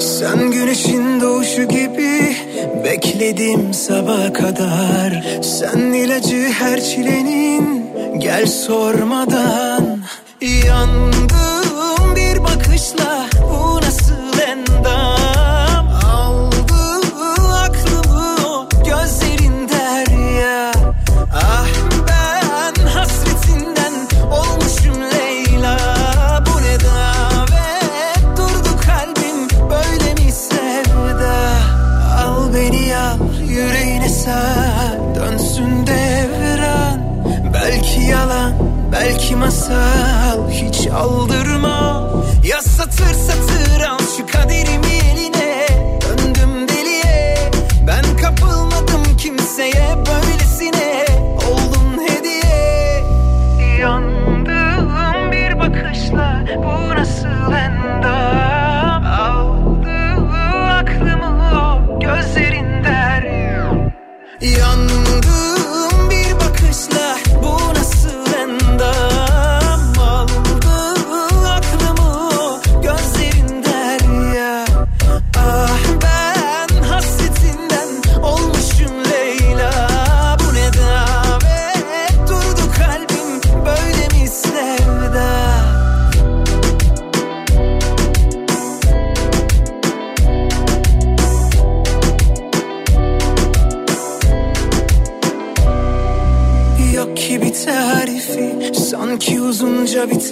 Sen güneşin doğuşu gibi bekledim sabah kadar. Sen ilacı her çilenin gel sormadan. Yandım bir bakışla belki masal hiç aldırma. Ya satır satır al şu kaderimi eline. Döndüm deliye. Ben kapılmadım kimseye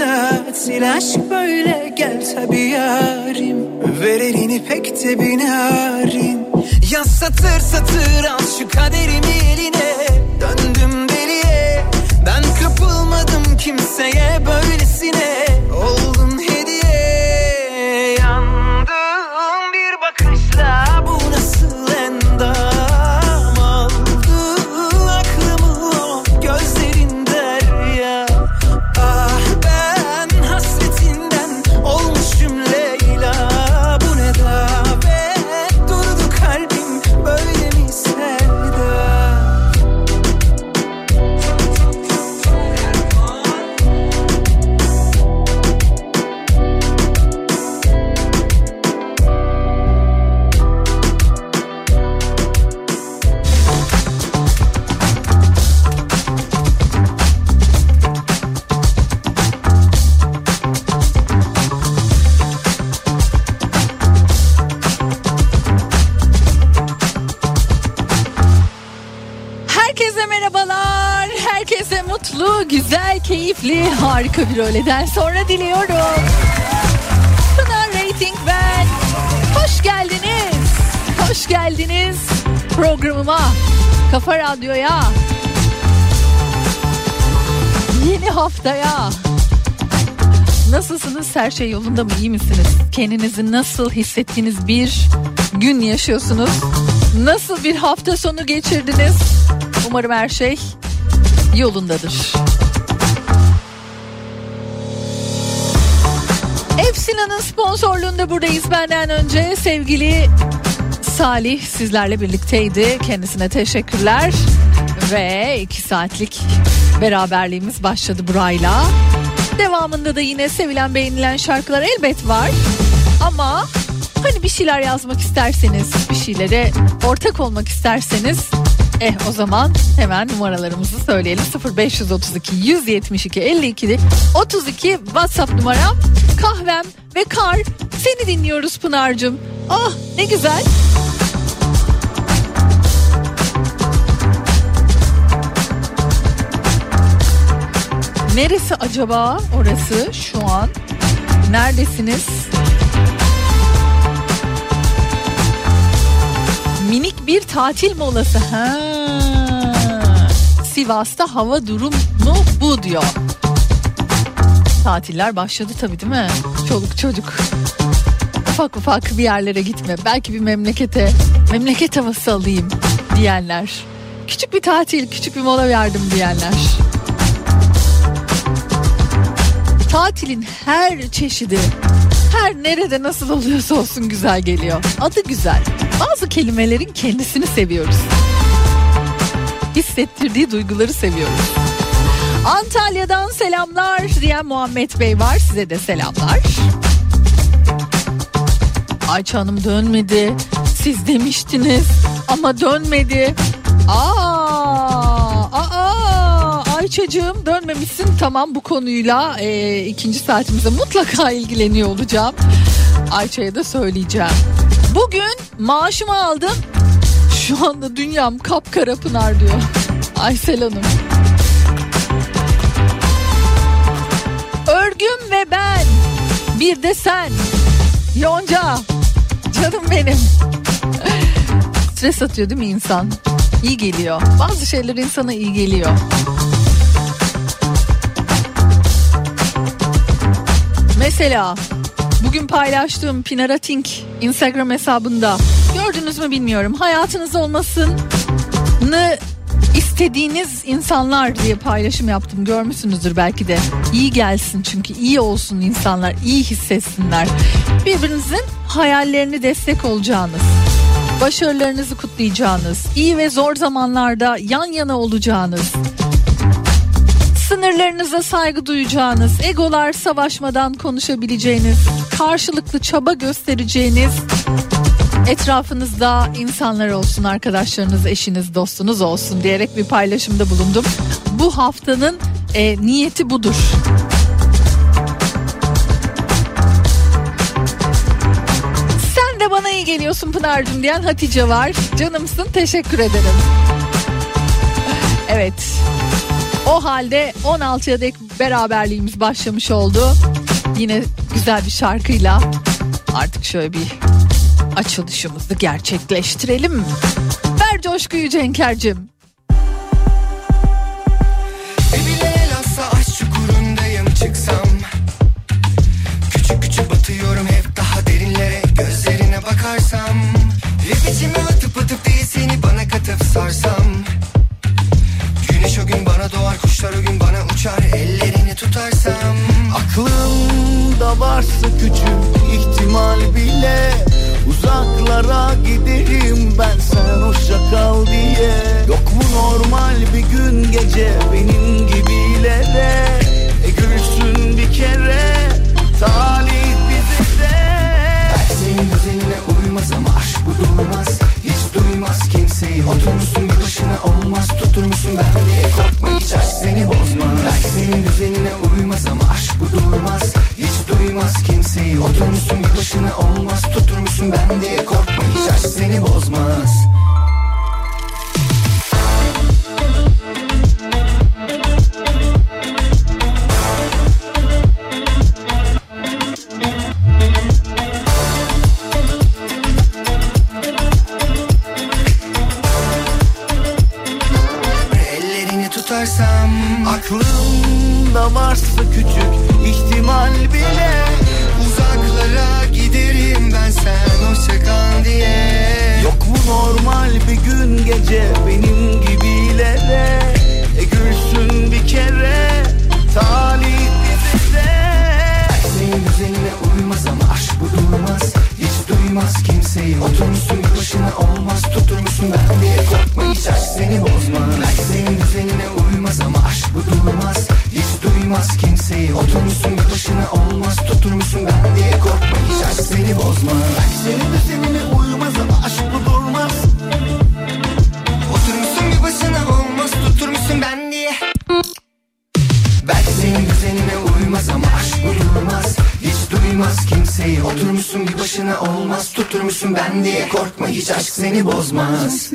tatil Aşk böyle gel tabi yarim. Ver elini pek de binarin Ya satır satır al şu kaderimi eline. Döndüm deliye Ben kapılmadım kimseye böylesine harika bir öğleden sonra diliyorum. Pınar Rating ben. Hoş geldiniz. Hoş geldiniz programıma. Kafa Radyo'ya. Yeni haftaya. Nasılsınız? Her şey yolunda mı? İyi misiniz? Kendinizi nasıl hissettiğiniz bir gün yaşıyorsunuz? Nasıl bir hafta sonu geçirdiniz? Umarım her şey yolundadır. Efsina'nın sponsorluğunda buradayız benden önce. Sevgili Salih sizlerle birlikteydi. Kendisine teşekkürler. Ve iki saatlik beraberliğimiz başladı burayla. Devamında da yine sevilen beğenilen şarkılar elbet var. Ama hani bir şeyler yazmak isterseniz, bir şeylere ortak olmak isterseniz Eh o zaman hemen numaralarımızı söyleyelim. 0532 172 52 32 WhatsApp numaram. Kahvem ve kar. Seni dinliyoruz Pınar'cığım. Ah ne güzel. Neresi acaba? Orası şu an? Neredesiniz? Minik bir tatil molası. Ha. Sivas'ta hava durumu bu diyor. Tatiller başladı tabii değil mi? Çoluk çocuk. Ufak ufak bir yerlere gitme. Belki bir memlekete, memleket havası alayım diyenler. Küçük bir tatil, küçük bir mola verdim diyenler. Tatilin her çeşidi, her nerede nasıl oluyorsa olsun güzel geliyor. Adı güzel. Bazı kelimelerin kendisini seviyoruz. Hissettirdiği duyguları seviyoruz. Antalya'dan selamlar diyen Muhammed Bey var. Size de selamlar. Ayça Hanım dönmedi. Siz demiştiniz ama dönmedi. Aa, aa, Ayça'cığım dönmemişsin. Tamam bu konuyla e, ikinci saatimize mutlaka ilgileniyor olacağım. Ayça'ya da söyleyeceğim. Bugün maaşımı aldım. Şu anda dünyam kapkara pınar diyor. Aysel Hanım. Örgüm ve ben. Bir de sen. Yonca. Canım benim. Stres atıyor değil mi insan? İyi geliyor. Bazı şeyler insana iyi geliyor. Mesela bugün paylaştığım Pinara Tink Instagram hesabında gördünüz mü bilmiyorum. Hayatınız olmasını istediğiniz insanlar diye paylaşım yaptım. Görmüşsünüzdür belki de. İyi gelsin çünkü iyi olsun insanlar, iyi hissetsinler. Birbirinizin hayallerini destek olacağınız, başarılarınızı kutlayacağınız, iyi ve zor zamanlarda yan yana olacağınız, sınırlarınıza saygı duyacağınız, egolar savaşmadan konuşabileceğiniz, karşılıklı çaba göstereceğiniz etrafınızda insanlar olsun, arkadaşlarınız, eşiniz, dostunuz olsun diyerek bir paylaşımda bulundum. Bu haftanın e, niyeti budur. Sen de bana iyi geliyorsun Pınar'cığım diyen Hatice var. Canımsın teşekkür ederim. Evet. O halde 16'ya dek beraberliğimiz başlamış oldu. Yine güzel bir şarkıyla artık şöyle bir açılışımızı gerçekleştirelim. Ver coşkuyu Cenker'cim. Çıksam Küçük küçük batıyorum hep daha derinlere Gözlerine bakarsam Hep içime atıp atıp değil seni bana katıp sarsam Güneş o gün bana doğar kuşlar o gün bana uçar. Ellerini tutarsam Aklımda varsa küçük ihtimal bile Uzaklara giderim ben sen hoşça kal diye. Yok mu normal bir gün gece benim gibilere? E gülsün bir kere talih bize Senin düzenine uymaz ama aşk bu durmaz duymaz kimseyi Oturmuşsun başına olmaz. Tutur musun ben diye korkma hiç aşk seni bozmaz. Belki senin düzenine uymaz ama aşk bu durmaz. Hiç duymaz kimseyi Oturmuşsun başına olmaz. Tutur musun ben diye korkma hiç aşk seni bozmaz Tutarsam Aklımda varsa küçük ihtimal bile Uzaklara giderim ben sen hoşça kal diye. Yok mu normal bir gün gece benim gibilere hiç aşk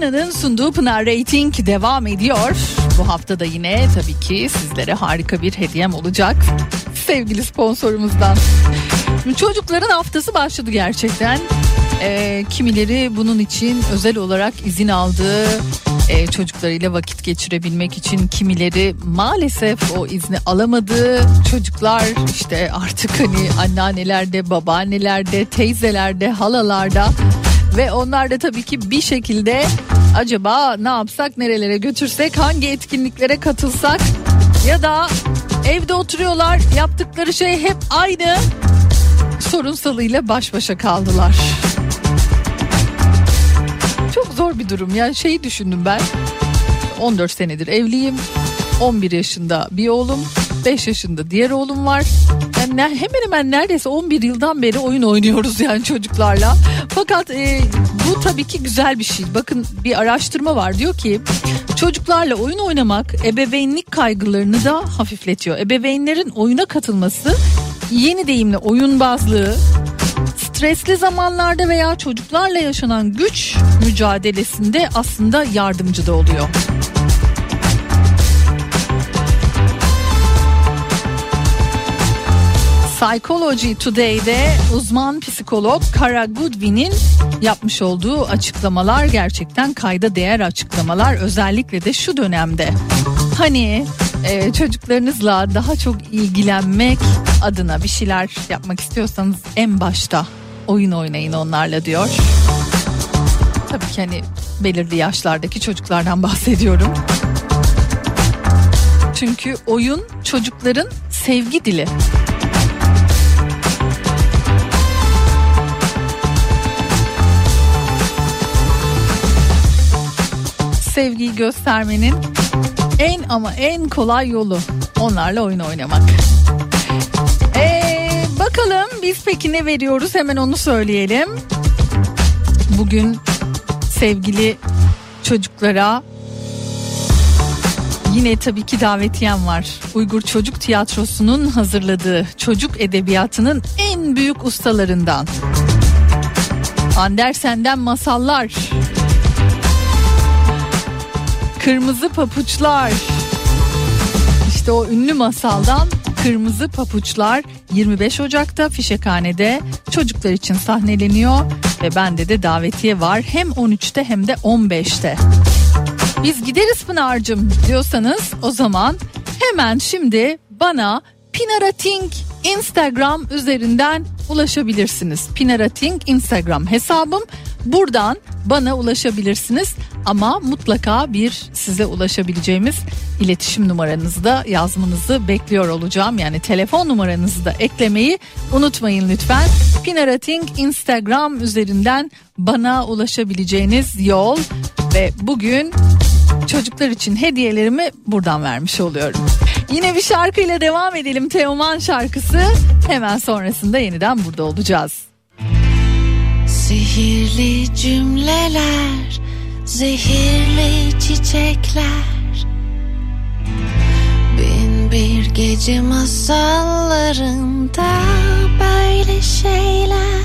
Efsina'nın sunduğu Pınar Rating devam ediyor. Bu hafta da yine tabii ki sizlere harika bir hediyem olacak. Sevgili sponsorumuzdan. Çocukların haftası başladı gerçekten. Ee, kimileri bunun için özel olarak izin aldı. Ee, çocuklarıyla vakit geçirebilmek için kimileri maalesef o izni alamadı. Çocuklar işte artık hani anneannelerde, babaannelerde, teyzelerde, halalarda ve onlar da tabii ki bir şekilde acaba ne yapsak, nerelere götürsek, hangi etkinliklere katılsak? Ya da evde oturuyorlar yaptıkları şey hep aynı. Sorunsalıyla baş başa kaldılar. Çok zor bir durum. Yani şeyi düşündüm ben. 14 senedir evliyim. 11 yaşında bir oğlum 5 yaşında diğer oğlum var. Yani hemen hemen neredeyse 11 yıldan beri oyun oynuyoruz yani çocuklarla. Fakat e, bu tabii ki güzel bir şey. Bakın bir araştırma var. Diyor ki çocuklarla oyun oynamak ebeveynlik kaygılarını da hafifletiyor. Ebeveynlerin oyuna katılması yeni deyimle oyun bazlığı stresli zamanlarda veya çocuklarla yaşanan güç mücadelesinde aslında yardımcı da oluyor. Psychology Today'de uzman psikolog Kara Goodwin'in yapmış olduğu açıklamalar gerçekten kayda değer açıklamalar özellikle de şu dönemde. Hani e, çocuklarınızla daha çok ilgilenmek adına bir şeyler yapmak istiyorsanız en başta oyun oynayın onlarla diyor. Tabii ki hani belirli yaşlardaki çocuklardan bahsediyorum. Çünkü oyun çocukların sevgi dili. Sevgiyi göstermenin en ama en kolay yolu onlarla oyun oynamak. Ee, bakalım biz peki ne veriyoruz hemen onu söyleyelim. Bugün sevgili çocuklara Yine tabii ki davetiyem var. Uygur Çocuk Tiyatrosu'nun hazırladığı çocuk edebiyatının en büyük ustalarından. Andersen'den masallar. Kırmızı papuçlar. İşte o ünlü masaldan Kırmızı Papuçlar 25 Ocak'ta Fişekhane'de çocuklar için sahneleniyor ve bende de davetiye var hem 13'te hem de 15'te. Biz gideriz Pınar'cığım diyorsanız o zaman hemen şimdi bana Pinarating Instagram üzerinden ulaşabilirsiniz. Pinarating Instagram hesabım. Buradan bana ulaşabilirsiniz ama mutlaka bir size ulaşabileceğimiz iletişim numaranızı da yazmanızı bekliyor olacağım. Yani telefon numaranızı da eklemeyi unutmayın lütfen. Pinarating Instagram üzerinden bana ulaşabileceğiniz yol ve bugün çocuklar için hediyelerimi buradan vermiş oluyorum. Yine bir şarkıyla devam edelim Teoman şarkısı. Hemen sonrasında yeniden burada olacağız. Sihirli cümleler, zehirli çiçekler. Bin bir gece masallarında böyle şeyler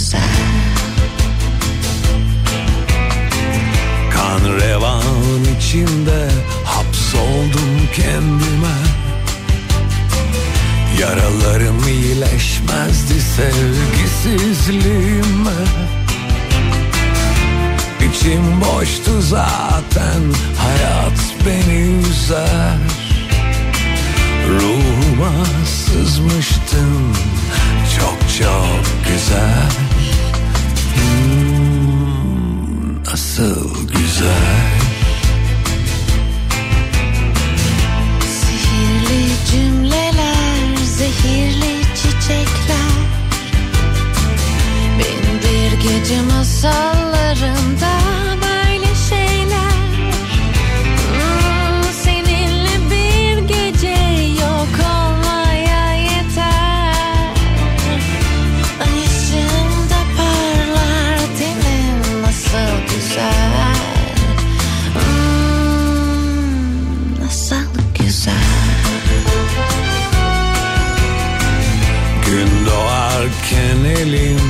Güzel. Kan revan içinde hapsoldum kendime. Yaralarım iyileşmezdi sevgisizliğime. İçim boştu zaten hayat beni üzer. Ruhuma sızmıştın çok çok güzel Nasıl güzel. Sihirli cümleler, zehirli çiçekler. Bin bir gece masallarında elim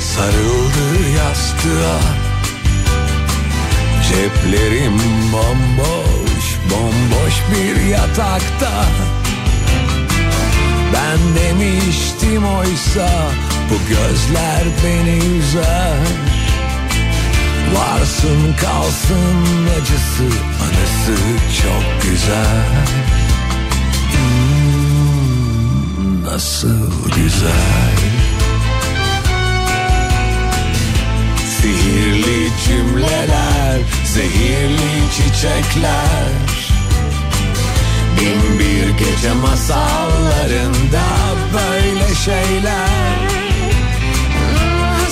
sarıldı yastığa. Ceplerim bomboş, bomboş bir yatakta. Ben demiştim oysa bu gözler beni üzer. Varsın kalsın acısı anısı çok güzel. Hmm, Nasıl güzel Sihirli cümleler, zehirli çiçekler. Bin bir gece masallarında böyle şeyler.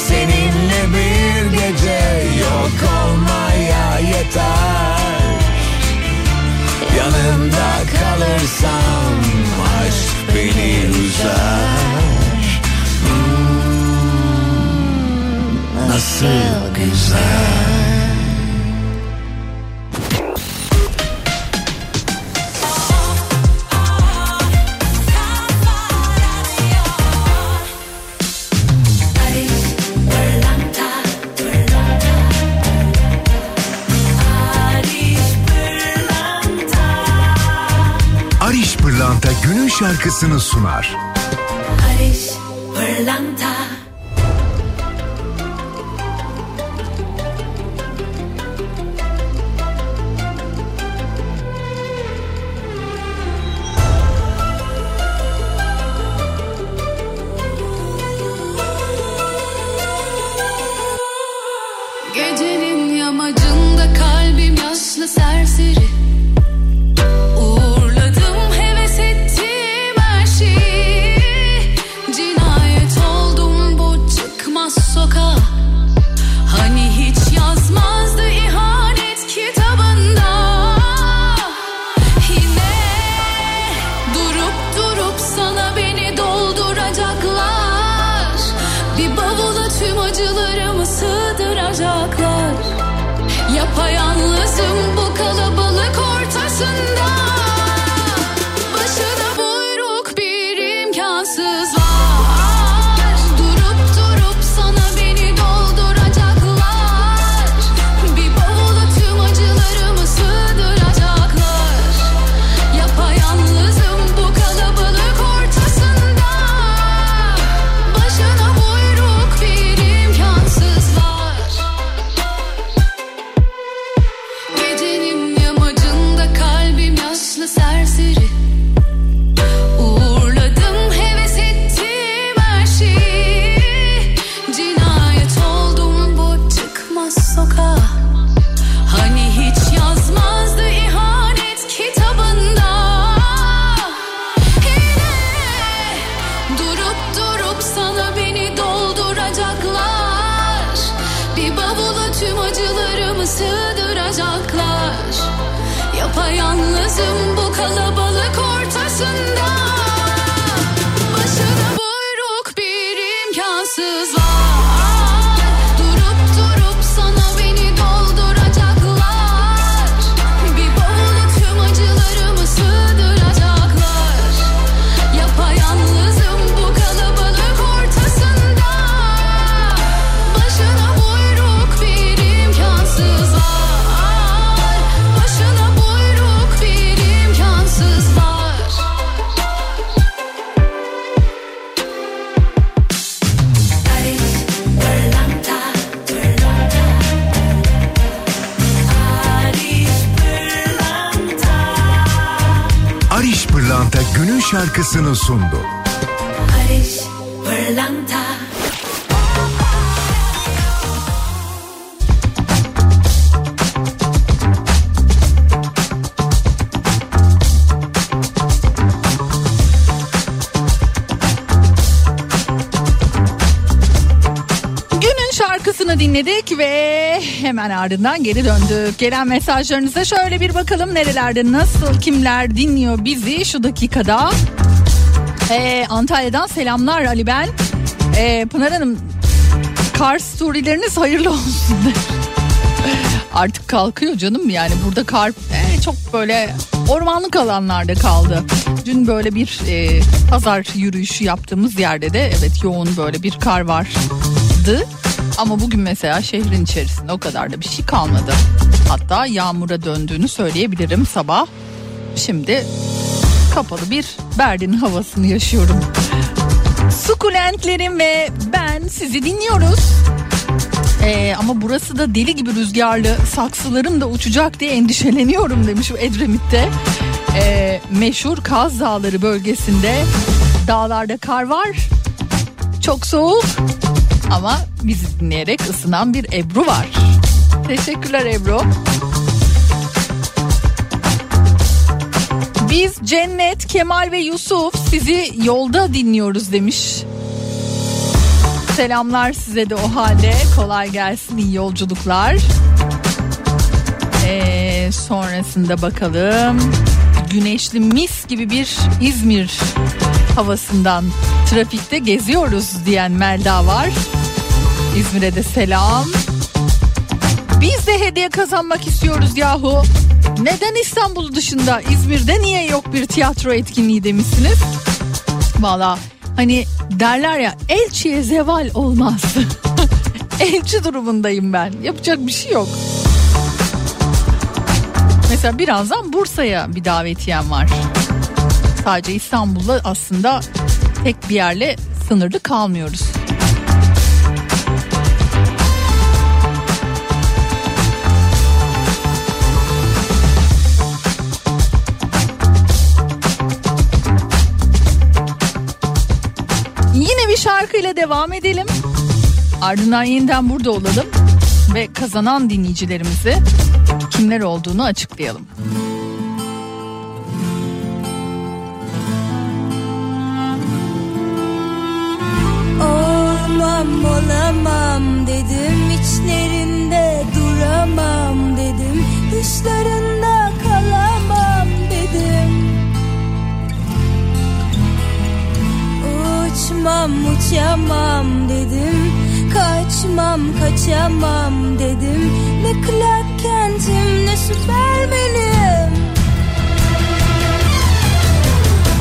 Seninle bir gece yok olmaya yeter. Yanında kalırsam aşk beni üzer. Nasıl güzel şarkısını sunar. Pırlanta günün şarkısını sundu. Barış Pırlanta dinledik ve hemen ardından geri döndük. Gelen mesajlarınıza şöyle bir bakalım nerelerde nasıl kimler dinliyor bizi şu dakikada. Ee, Antalya'dan selamlar Ali ben. Ee, Pınar Hanım kar storyleriniz hayırlı olsun. Artık kalkıyor canım yani burada kar e, çok böyle ormanlık alanlarda kaldı. Dün böyle bir e, pazar yürüyüşü yaptığımız yerde de evet yoğun böyle bir kar vardı. Ama bugün mesela şehrin içerisinde o kadar da bir şey kalmadı. Hatta yağmura döndüğünü söyleyebilirim sabah. Şimdi kapalı bir Berlin havasını yaşıyorum. Sukulentlerim ve ben sizi dinliyoruz. Ee, ama burası da deli gibi rüzgarlı saksılarım da uçacak diye endişeleniyorum demiş Edremit'te. Ee, meşhur Kaz Dağları bölgesinde dağlarda kar var. Çok soğuk ama bizi dinleyerek ısınan bir Ebru var. Teşekkürler Ebru. Biz Cennet, Kemal ve Yusuf sizi yolda dinliyoruz demiş. Selamlar size de o halde. Kolay gelsin iyi yolculuklar. Ee, sonrasında bakalım. güneşli mis gibi bir İzmir havasından trafikte geziyoruz diyen Melda var. İzmir'e de selam. Biz de hediye kazanmak istiyoruz yahu. Neden İstanbul dışında İzmir'de niye yok bir tiyatro etkinliği demişsiniz? Valla hani derler ya elçiye zeval olmaz. Elçi durumundayım ben. Yapacak bir şey yok. Mesela birazdan Bursa'ya bir davetiyem var. Sadece İstanbul'da aslında tek bir yerle sınırlı kalmıyoruz. Yine bir şarkıyla devam edelim. Ardından yeniden burada olalım ve kazanan dinleyicilerimizi kimler olduğunu açıklayalım. Olmam olamam dedim içlerinde duramam dedim dışlarında Uçmam uçamam dedim. Kaçmam kaçamam dedim. Ne Clark Kent'im ne Süpermen'im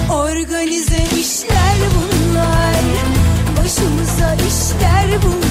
Organize işler bunlar. Başımıza işler bunlar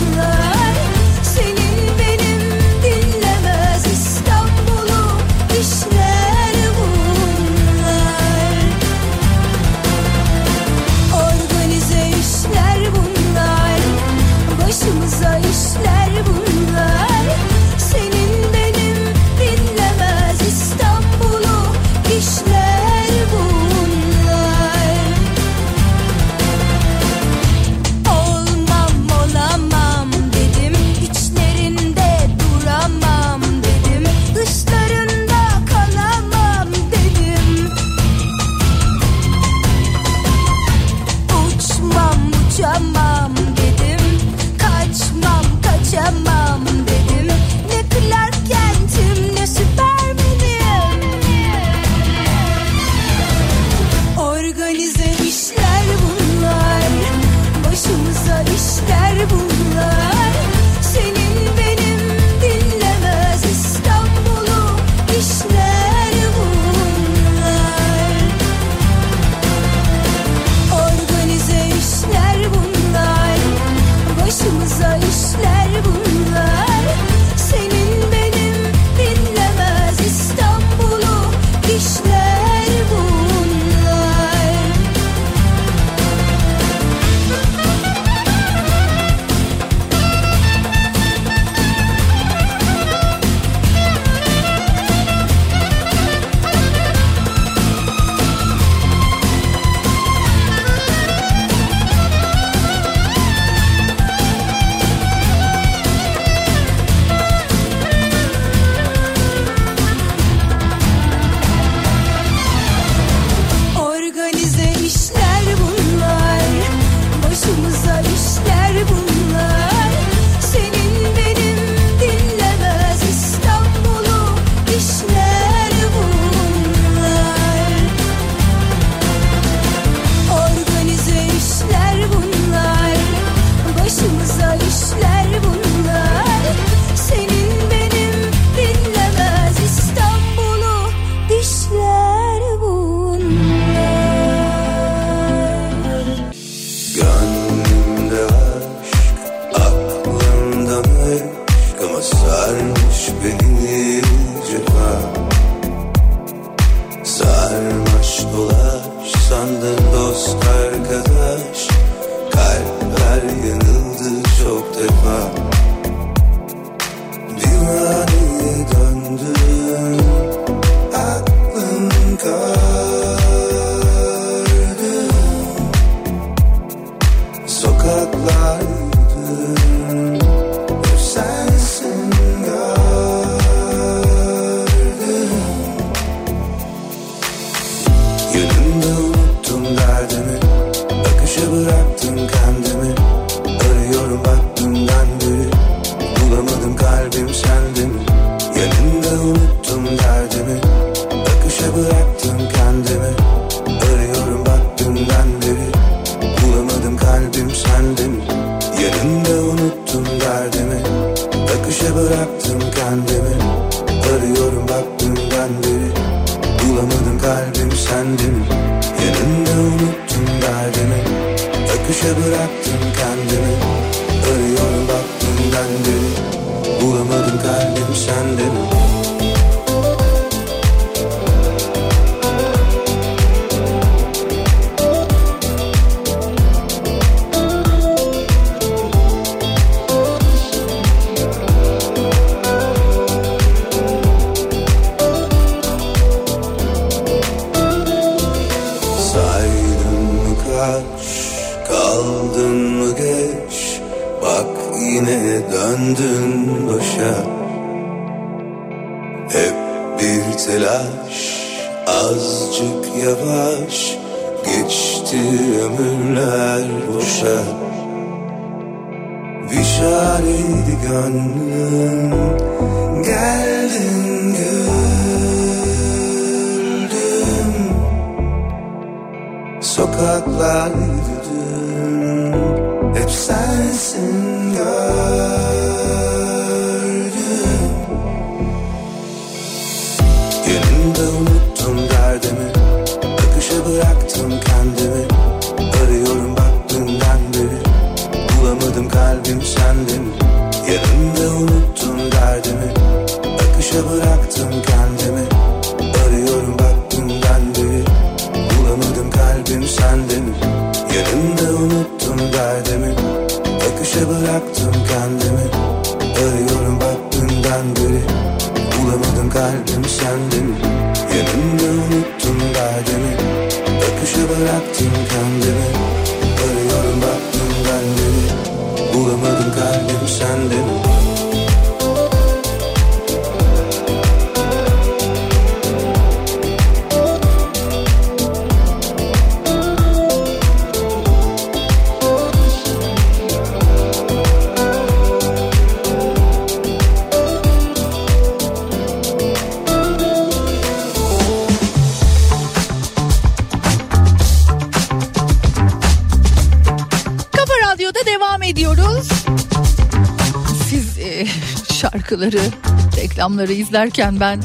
reklamları izlerken ben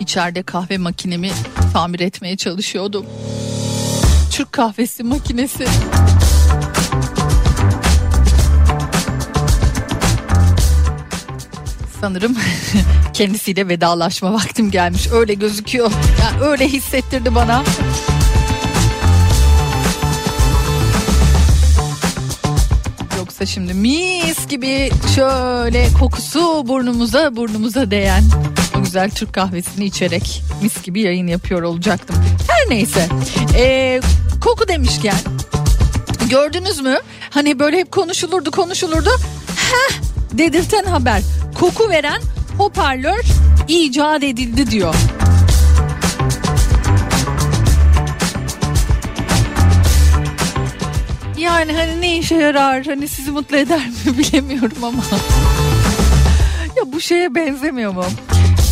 içeride kahve makinemi tamir etmeye çalışıyordum. Türk kahvesi makinesi. Sanırım kendisiyle vedalaşma vaktim gelmiş. Öyle gözüküyor. Yani öyle hissettirdi bana. Yoksa şimdi mis gibi şöyle kokusu burnumuza burnumuza değen o güzel Türk kahvesini içerek mis gibi yayın yapıyor olacaktım. Her neyse Ee, koku demişken gördünüz mü? Hani böyle hep konuşulurdu konuşulurdu. Heh dedirten haber. Koku veren hoparlör icat edildi diyor. Yani hani ne işe yarar hani sizi mutlu eder mi bilemiyorum ama. ya bu şeye benzemiyor mu?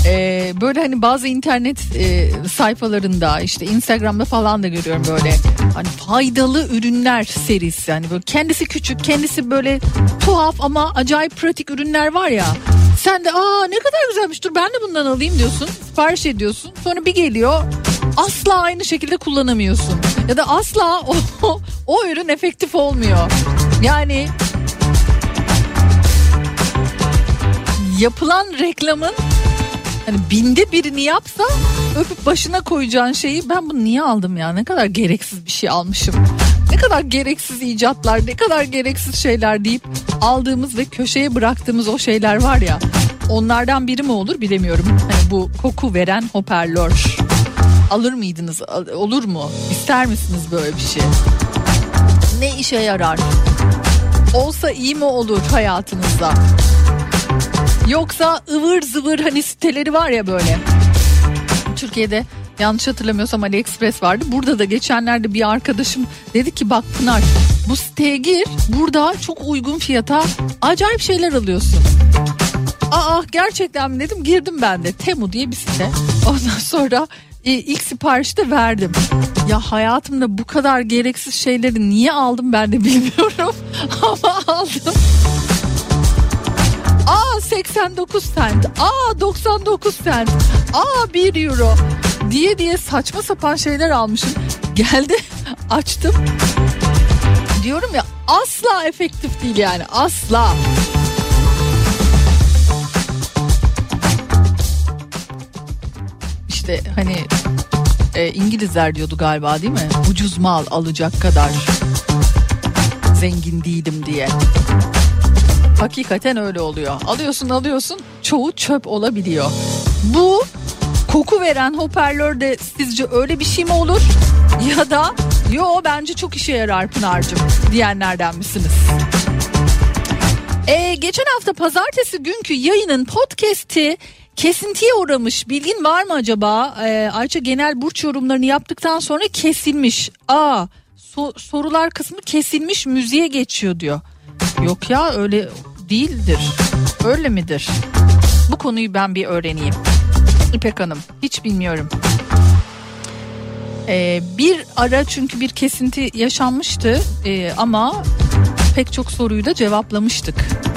Ee, böyle hani bazı internet e, sayfalarında işte Instagram'da falan da görüyorum böyle hani faydalı ürünler serisi yani böyle kendisi küçük kendisi böyle tuhaf ama acayip pratik ürünler var ya sen de aa ne kadar güzelmiş dur ben de bundan alayım diyorsun sipariş ediyorsun sonra bir geliyor asla aynı şekilde kullanamıyorsun. Ya da asla o, o ürün efektif olmuyor. Yani yapılan reklamın hani binde birini yapsa öpüp başına koyacağın şeyi ben bunu niye aldım ya? Ne kadar gereksiz bir şey almışım. Ne kadar gereksiz icatlar ne kadar gereksiz şeyler deyip aldığımız ve köşeye bıraktığımız o şeyler var ya onlardan biri mi olur bilemiyorum. Hani bu koku veren hoparlör alır mıydınız olur mu ister misiniz böyle bir şey ne işe yarar olsa iyi mi olur hayatınızda Yoksa ıvır zıvır hani siteleri var ya böyle. Türkiye'de yanlış hatırlamıyorsam AliExpress vardı. Burada da geçenlerde bir arkadaşım dedi ki bak Pınar bu siteye gir burada çok uygun fiyata acayip şeyler alıyorsun. Aa gerçekten mi dedim girdim ben de Temu diye bir site. Ondan sonra e, ilk siparişi de verdim. Ya hayatımda bu kadar gereksiz şeyleri niye aldım ben de bilmiyorum ama aldım. Aa 89 cent. Aa 99 cent. Aa 1 euro diye diye saçma sapan şeyler almışım. Geldi açtım. Diyorum ya asla efektif değil yani asla. İşte hani e, İngilizler diyordu galiba değil mi? Ucuz mal alacak kadar zengin değilim diye. Hakikaten öyle oluyor. Alıyorsun alıyorsun çoğu çöp olabiliyor. Bu koku veren hoparlör de sizce öyle bir şey mi olur? Ya da yo bence çok işe yarar Pınar'cığım diyenlerden misiniz? Ee, geçen hafta pazartesi günkü yayının podcast'i kesintiye uğramış. Bilgin var mı acaba? Ee, Ayça genel burç yorumlarını yaptıktan sonra kesilmiş. Aa so- sorular kısmı kesilmiş müziğe geçiyor diyor. Yok ya öyle değildir. Öyle midir? Bu konuyu ben bir öğreneyim. İpek Hanım hiç bilmiyorum. Ee, bir ara çünkü bir kesinti yaşanmıştı ee, ama pek çok soruyu da cevaplamıştık.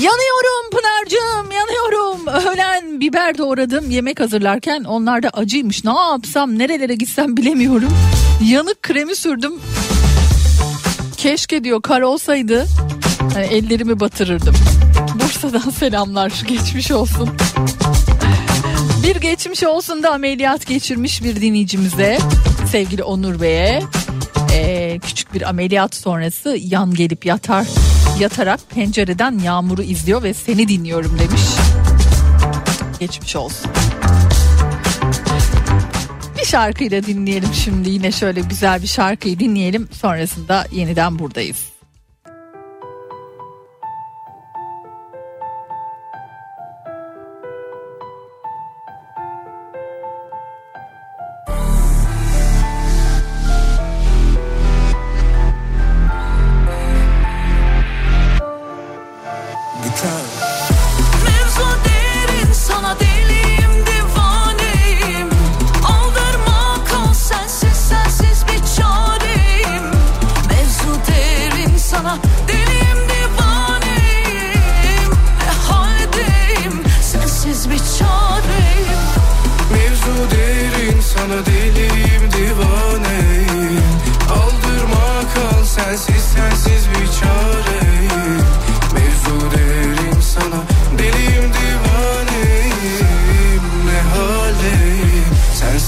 Yanıyorum Pınar'cığım yanıyorum. Öğlen biber doğradım yemek hazırlarken onlar da acıymış. Ne yapsam nerelere gitsem bilemiyorum. Yanık kremi sürdüm. Keşke diyor kar olsaydı hani ellerimi batırırdım. Bursa'dan selamlar geçmiş olsun. Bir geçmiş olsun da ameliyat geçirmiş bir dinleyicimize sevgili Onur Bey'e ee, küçük bir ameliyat sonrası yan gelip yatar yatarak pencereden yağmuru izliyor ve seni dinliyorum demiş. Geçmiş olsun. Bir şarkıyla dinleyelim şimdi yine şöyle güzel bir şarkıyı dinleyelim sonrasında yeniden buradayız.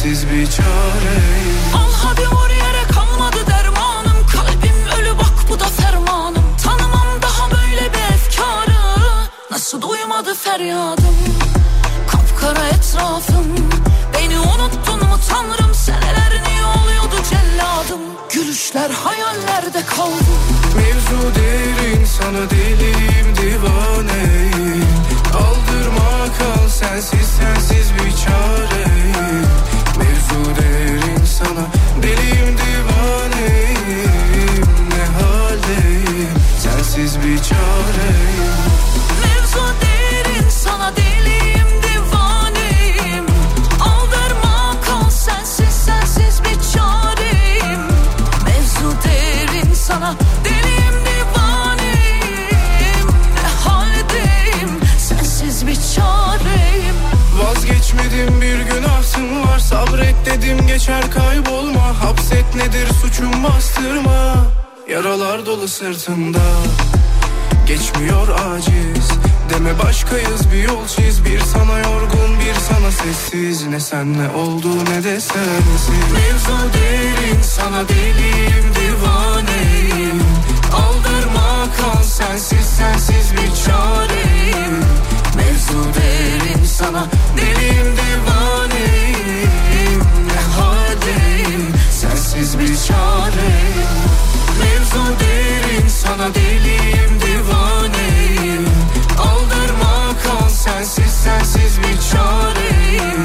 Sensiz bir çareyim. Al hadi yere kalmadı dermanım. Kalbim ölü bak bu da fermanım. Tanımam daha böyle bir efkarı. Nasıl duymadı feryadım? Kapkara etrafım. Beni unuttun mu tanrım? Seneler niye oluyordu celladım? Gülüşler hayallerde kaldı. Mevzu derin sana deliyim dedim geçer kaybolma. Hapset nedir suçum bastırma. Yaralar dolu sırtında. Geçmiyor aciz. Deme başkayız bir yol çiz. Bir sana yorgun bir sana sessiz. Ne senle oldu ne de sensiz. Mevzu derin sana deliyim divaneyim. Aldırma kal sensiz sensiz bir çareyim. Mevzu derin sana deliyim divaneyim sensiz bir çareyim Mevzu derin sana deliyim divaneyim. Aldırma kal sensiz sensiz bir çareyim.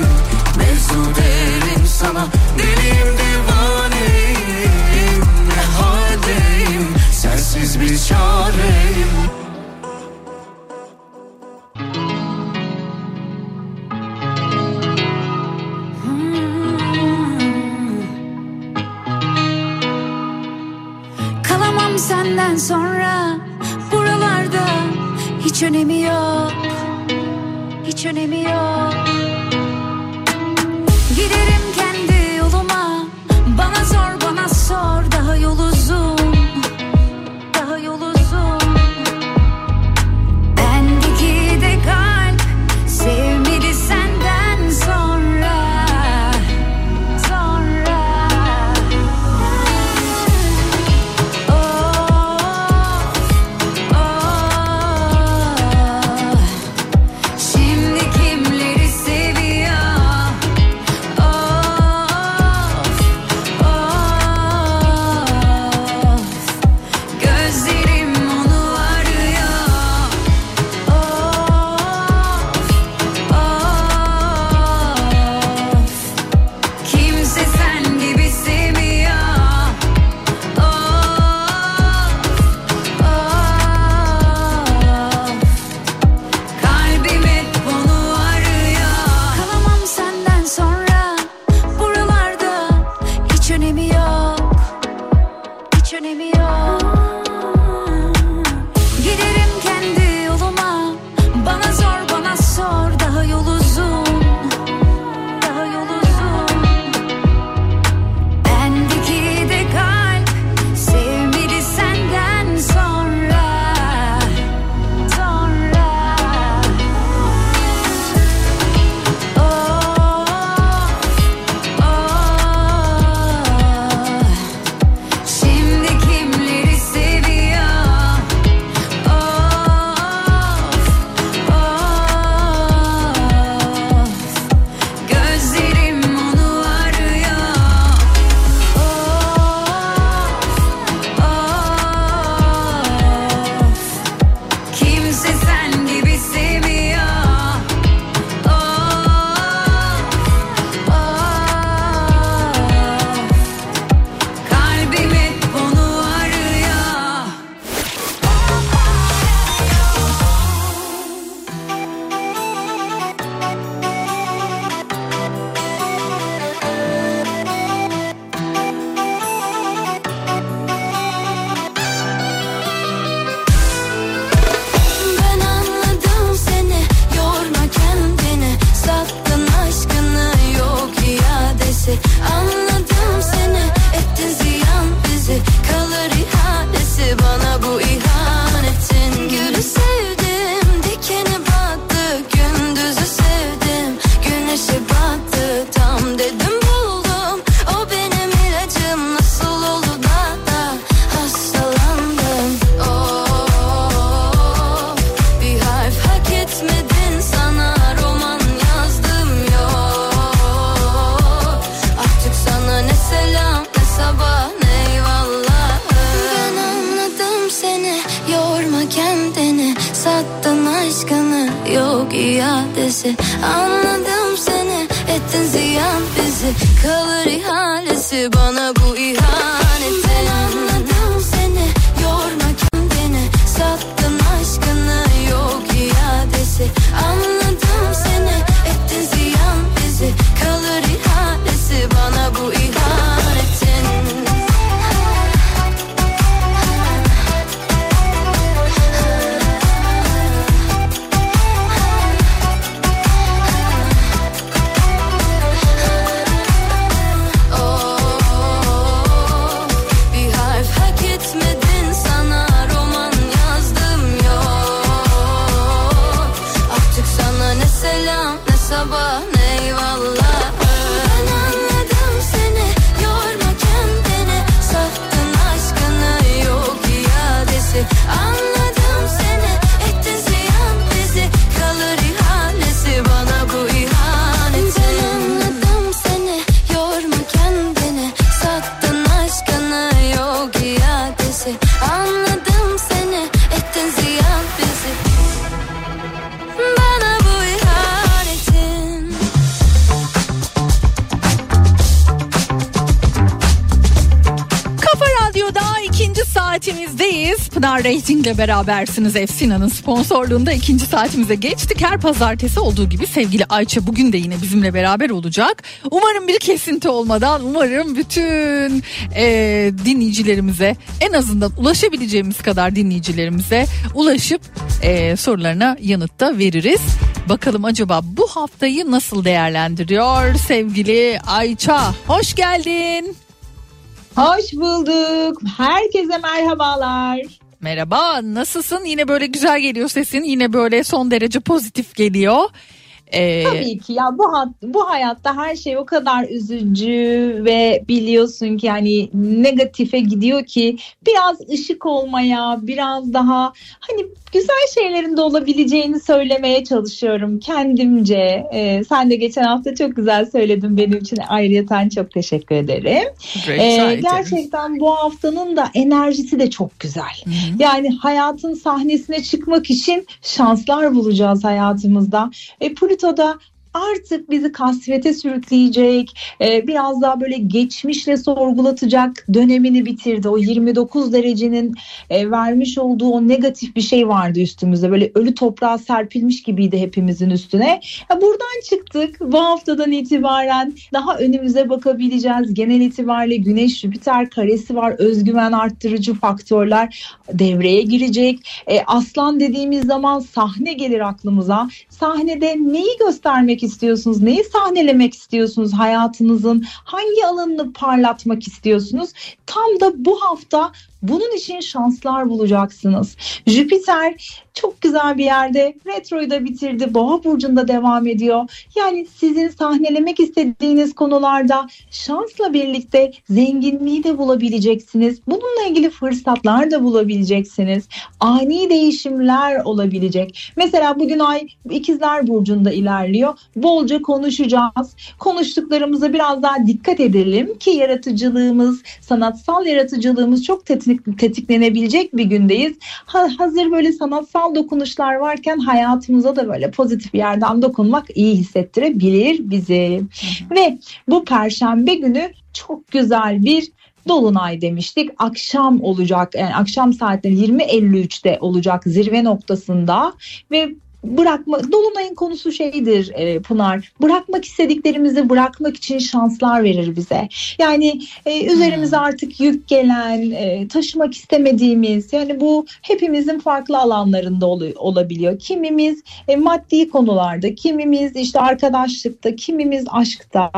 Mevzu derin sana deliyim divaneyim. Ne haldeyim? Sensiz bir çareyim senden sonra buralarda hiç önemi yok. Hiç önemi yok. Giderim kendi yoluma. Bana zor bana sor. Daha yolu Rating'le berabersiniz. Efsina'nın sponsorluğunda ikinci saatimize geçtik. Her pazartesi olduğu gibi sevgili Ayça bugün de yine bizimle beraber olacak. Umarım bir kesinti olmadan umarım bütün e, dinleyicilerimize en azından ulaşabileceğimiz kadar dinleyicilerimize ulaşıp e, sorularına yanıt da veririz. Bakalım acaba bu haftayı nasıl değerlendiriyor sevgili Ayça? Hoş geldin. Hoş bulduk. Herkese merhabalar. Merhaba, nasılsın? Yine böyle güzel geliyor sesin. Yine böyle son derece pozitif geliyor. Ee, Tabii ki ya bu hat, bu hayatta her şey o kadar üzücü ve biliyorsun ki yani negatife gidiyor ki biraz ışık olmaya, biraz daha hani güzel şeylerin de olabileceğini söylemeye çalışıyorum kendimce. Ee, sen de geçen hafta çok güzel söyledin benim için ayrıyeten çok teşekkür ederim. Ee, gerçekten bu haftanın da enerjisi de çok güzel. Yani hayatın sahnesine çıkmak için şanslar bulacağız hayatımızda. E, NATO'da artık bizi kasvete sürükleyecek, e, biraz daha böyle geçmişle sorgulatacak dönemini bitirdi. O 29 derecenin e, vermiş olduğu o negatif bir şey vardı üstümüzde. Böyle ölü toprağa serpilmiş gibiydi hepimizin üstüne. Buradan çıktık. Bu haftadan itibaren daha önümüze bakabileceğiz. Genel itibariyle Güneş Jüpiter karesi var. Özgüven arttırıcı faktörler devreye girecek. E, aslan dediğimiz zaman sahne gelir aklımıza. Sahnede neyi göstermek istiyorsunuz? Neyi sahnelemek istiyorsunuz hayatınızın? Hangi alanını parlatmak istiyorsunuz? Tam da bu hafta bunun için şanslar bulacaksınız. Jüpiter çok güzel bir yerde retroyu da bitirdi. Boğa burcunda devam ediyor. Yani sizin sahnelemek istediğiniz konularda şansla birlikte zenginliği de bulabileceksiniz. Bununla ilgili fırsatlar da bulabileceksiniz. Ani değişimler olabilecek. Mesela bugün ay ikizler burcunda ilerliyor. Bolca konuşacağız. Konuştuklarımıza biraz daha dikkat edelim ki yaratıcılığımız, sanatsal yaratıcılığımız çok tetik- tetiklenebilecek bir gündeyiz. Ha- hazır böyle sanatsal dokunuşlar varken hayatımıza da böyle pozitif bir yerden dokunmak iyi hissettirebilir bizi. Ve bu perşembe günü çok güzel bir Dolunay demiştik. Akşam olacak. Yani akşam saatleri 20.53'te olacak zirve noktasında ve bırakma Dolunay'ın konusu şeydir e, Pınar. Bırakmak istediklerimizi bırakmak için şanslar verir bize. Yani e, üzerimize artık yük gelen, e, taşımak istemediğimiz yani bu hepimizin farklı alanlarında ol- olabiliyor. Kimimiz e, maddi konularda, kimimiz işte arkadaşlıkta, kimimiz aşkta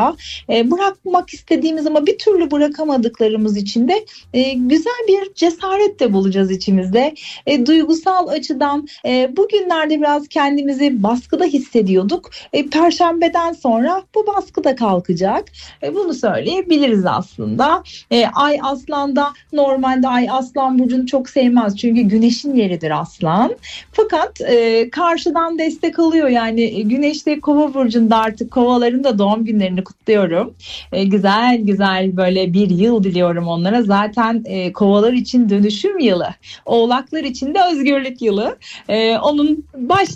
e, bırakmak istediğimiz ama bir türlü bırakamadıklarımız için de e, güzel bir cesaret de bulacağız içimizde. E, duygusal açıdan e, bugünlerde biraz kendimizi baskıda hissediyorduk. E, Perşembeden sonra bu baskı da kalkacak. E, bunu söyleyebiliriz aslında. E, ay aslanda normalde ay aslan burcunu çok sevmez. Çünkü güneşin yeridir aslan. Fakat e, karşıdan destek alıyor. Yani e, güneş de kova burcunda artık kovaların da doğum günlerini kutluyorum. E, güzel güzel böyle bir yıl diliyorum onlara. Zaten e, kovalar için dönüşüm yılı. Oğlaklar için de özgürlük yılı. E, onun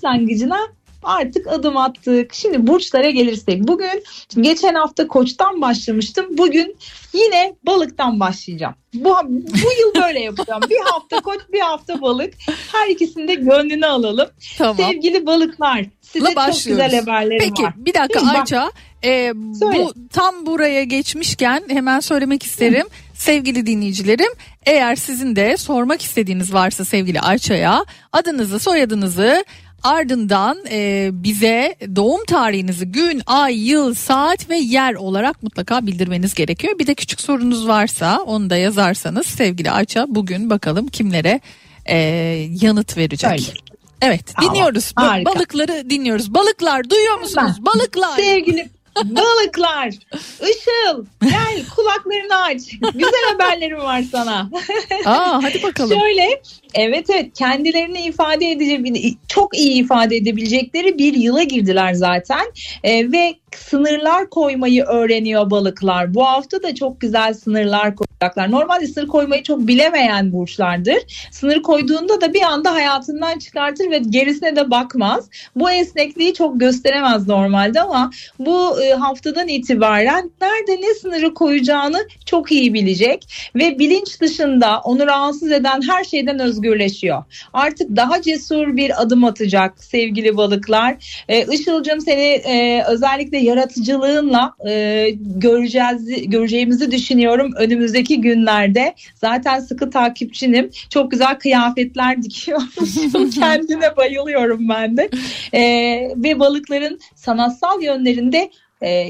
başlangıcına artık adım attık. Şimdi burçlara gelirsek bugün şimdi geçen hafta koçtan başlamıştım. Bugün yine balıktan başlayacağım. Bu, bu yıl böyle yapacağım. bir hafta koç bir hafta balık. Her ikisinde gönlünü alalım. Tamam. Sevgili balıklar size La çok başlıyoruz. güzel haberlerim Peki var. bir dakika Bak, Ayça e, bu tam buraya geçmişken hemen söylemek isterim sevgili dinleyicilerim eğer sizin de sormak istediğiniz varsa sevgili Ayça'ya adınızı soyadınızı ardından e, bize doğum tarihinizi gün, ay, yıl, saat ve yer olarak mutlaka bildirmeniz gerekiyor. Bir de küçük sorunuz varsa onu da yazarsanız sevgili Ayça bugün bakalım kimlere e, yanıt verecek. Öyle. Evet Tamam, dinliyoruz. Harika. Balıkları dinliyoruz. Balıklar duyuyor musunuz? Ben- Balıklar. Sevgili balıklar, Işıl gel kulaklarını aç. Güzel haberlerim var sana. Aa hadi bakalım. Şöyle evet evet kendilerini ifade edecek çok iyi ifade edebilecekleri bir yıla girdiler zaten Ee, ve sınırlar koymayı öğreniyor balıklar. Bu hafta da çok güzel sınırlar koyacaklar. Normalde sınır koymayı çok bilemeyen burçlardır. Sınır koyduğunda da bir anda hayatından çıkartır ve gerisine de bakmaz. Bu esnekliği çok gösteremez normalde ama bu e, haftadan itibaren nerede ne sınırı koyacağını çok iyi bilecek ve bilinç dışında onu rahatsız eden her şeyden özgürleşiyor. Artık daha cesur bir adım atacak sevgili balıklar. E, Işıl'cığım seni e, özellikle yaratıcılığınla e, göreceğiz göreceğimizi düşünüyorum önümüzdeki günlerde. Zaten sıkı takipçinim. Çok güzel kıyafetler dikiyormuşum. Kendine bayılıyorum ben de. E, ve balıkların sanatsal yönlerinde e,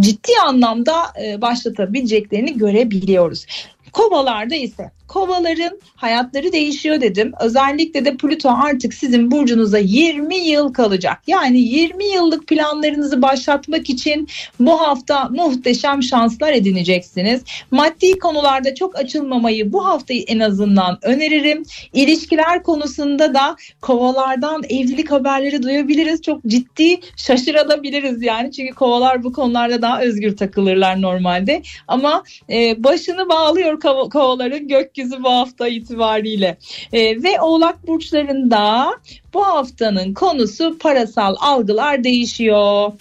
ciddi anlamda e, başlatabileceklerini görebiliyoruz. Kovalarda ise kovaların hayatları değişiyor dedim. Özellikle de Plüto artık sizin burcunuza 20 yıl kalacak. Yani 20 yıllık planlarınızı başlatmak için bu hafta muhteşem şanslar edineceksiniz. Maddi konularda çok açılmamayı bu haftayı en azından öneririm. İlişkiler konusunda da kovalardan evlilik haberleri duyabiliriz. Çok ciddi şaşırabiliriz yani. Çünkü kovalar bu konularda daha özgür takılırlar normalde. Ama e, başını bağlıyor kova- kovaların gökyüzü bu hafta itibariyle. E, ve oğlak burçlarında bu haftanın konusu parasal algılar değişiyor.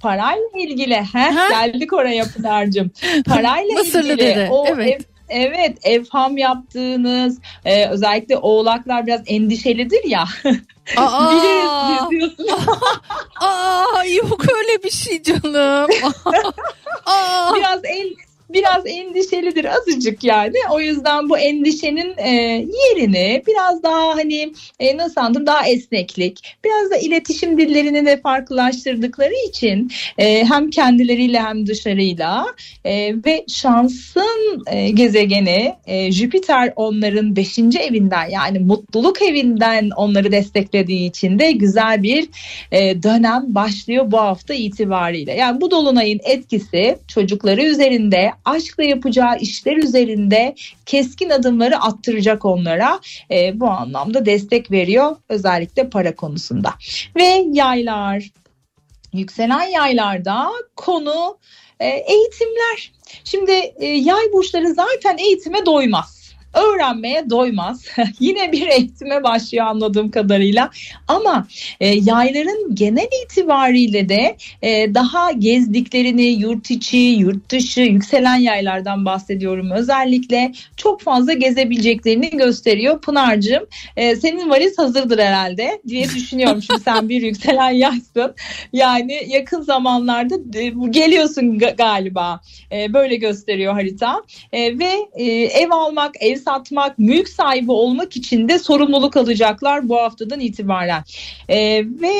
Parayla ilgili. Heh, geldik oraya Pınar'cığım. Parayla Mısırlı ilgili. dede, O evet. ev- Evet evham yaptığınız e, özellikle oğlaklar biraz endişelidir ya. Aa! Biliriz biz diyorsun. Aa yok öyle bir şey canım. Aa. biraz en biraz endişelidir azıcık yani. O yüzden bu endişenin e, yerini biraz daha hani e, nasıl anlatayım daha esneklik, biraz da iletişim dillerini de farklılaştırdıkları için e, hem kendileriyle hem dışarıyla e, ve şansın e, gezegeni e, Jüpiter onların 5. evinden yani mutluluk evinden onları desteklediği için de güzel bir e, dönem başlıyor bu hafta itibariyle. Yani bu dolunayın etkisi çocukları üzerinde, aşkla yapacağı işler üzerinde keskin adımları attıracak onlara. E, bu anlamda destek veriyor özellikle para konusunda. Ve yaylar, yükselen yaylarda konu e, eğitimler. Şimdi e, yay burçları zaten eğitime doymaz. Öğrenmeye doymaz. Yine bir eğitime başlıyor anladığım kadarıyla. Ama e, yayların genel itibariyle de e, daha gezdiklerini yurt içi, yurt dışı, yükselen yaylardan bahsediyorum özellikle. Çok fazla gezebileceklerini gösteriyor. Pınar'cığım e, senin valiz hazırdır herhalde diye düşünüyorum. Şimdi sen bir yükselen yaysın. Yani yakın zamanlarda e, geliyorsun ga- galiba. E, böyle gösteriyor harita. E, ve e, ev almak, ev satmak, mülk sahibi olmak için de sorumluluk alacaklar bu haftadan itibaren. E, ve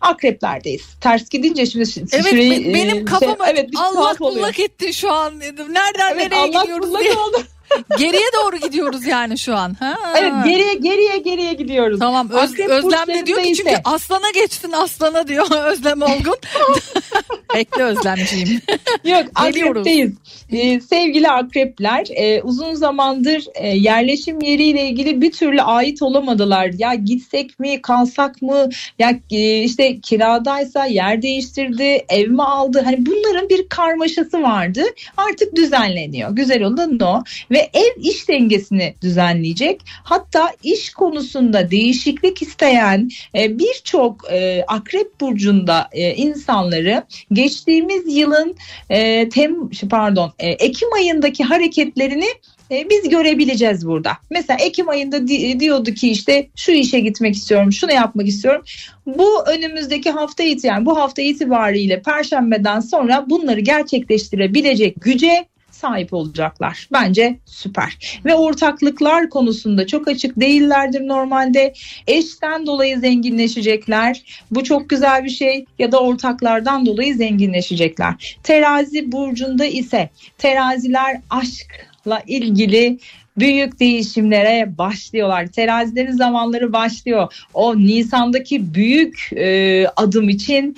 akreplerdeyiz. Ters gidince şimdi şi- Evet be- benim e, kafama şey, evet, Allah bullak etti şu an dedim. Nereden Evet, nereye Allah gidiyoruz diye. oldu. Geriye doğru gidiyoruz yani şu an. Ha. Evet geriye geriye geriye gidiyoruz. Tamam Öz- Akrep Özlem de diyor ki çünkü ise- aslana geçtin aslana diyor Özlem Olgun. Bekle Özlemciğim. Yok akrepteyiz. Ee, sevgili akrepler e, uzun zamandır e, yerleşim yeriyle ilgili bir türlü ait olamadılar. Ya gitsek mi kalsak mı ya e, işte kiradaysa yer değiştirdi ev mi aldı hani bunların bir karmaşası vardı artık düzenleniyor. Güzel olan o ve ev iş dengesini düzenleyecek. Hatta iş konusunda değişiklik isteyen e, birçok e, akrep burcunda e, insanları geçtiğimiz yılın e, tem pardon e, Ekim ayındaki hareketlerini biz görebileceğiz burada. Mesela Ekim ayında di- diyordu ki işte şu işe gitmek istiyorum, şunu yapmak istiyorum. Bu önümüzdeki hafta itibariyle, bu hafta itibariyle Perşembeden sonra bunları gerçekleştirebilecek güce sahip olacaklar. Bence süper. Ve ortaklıklar konusunda çok açık değillerdir normalde. Eşten dolayı zenginleşecekler. Bu çok güzel bir şey ya da ortaklardan dolayı zenginleşecekler. Terazi burcunda ise teraziler aşkla ilgili büyük değişimlere başlıyorlar. Terazilerin zamanları başlıyor. O Nisan'daki büyük e, adım için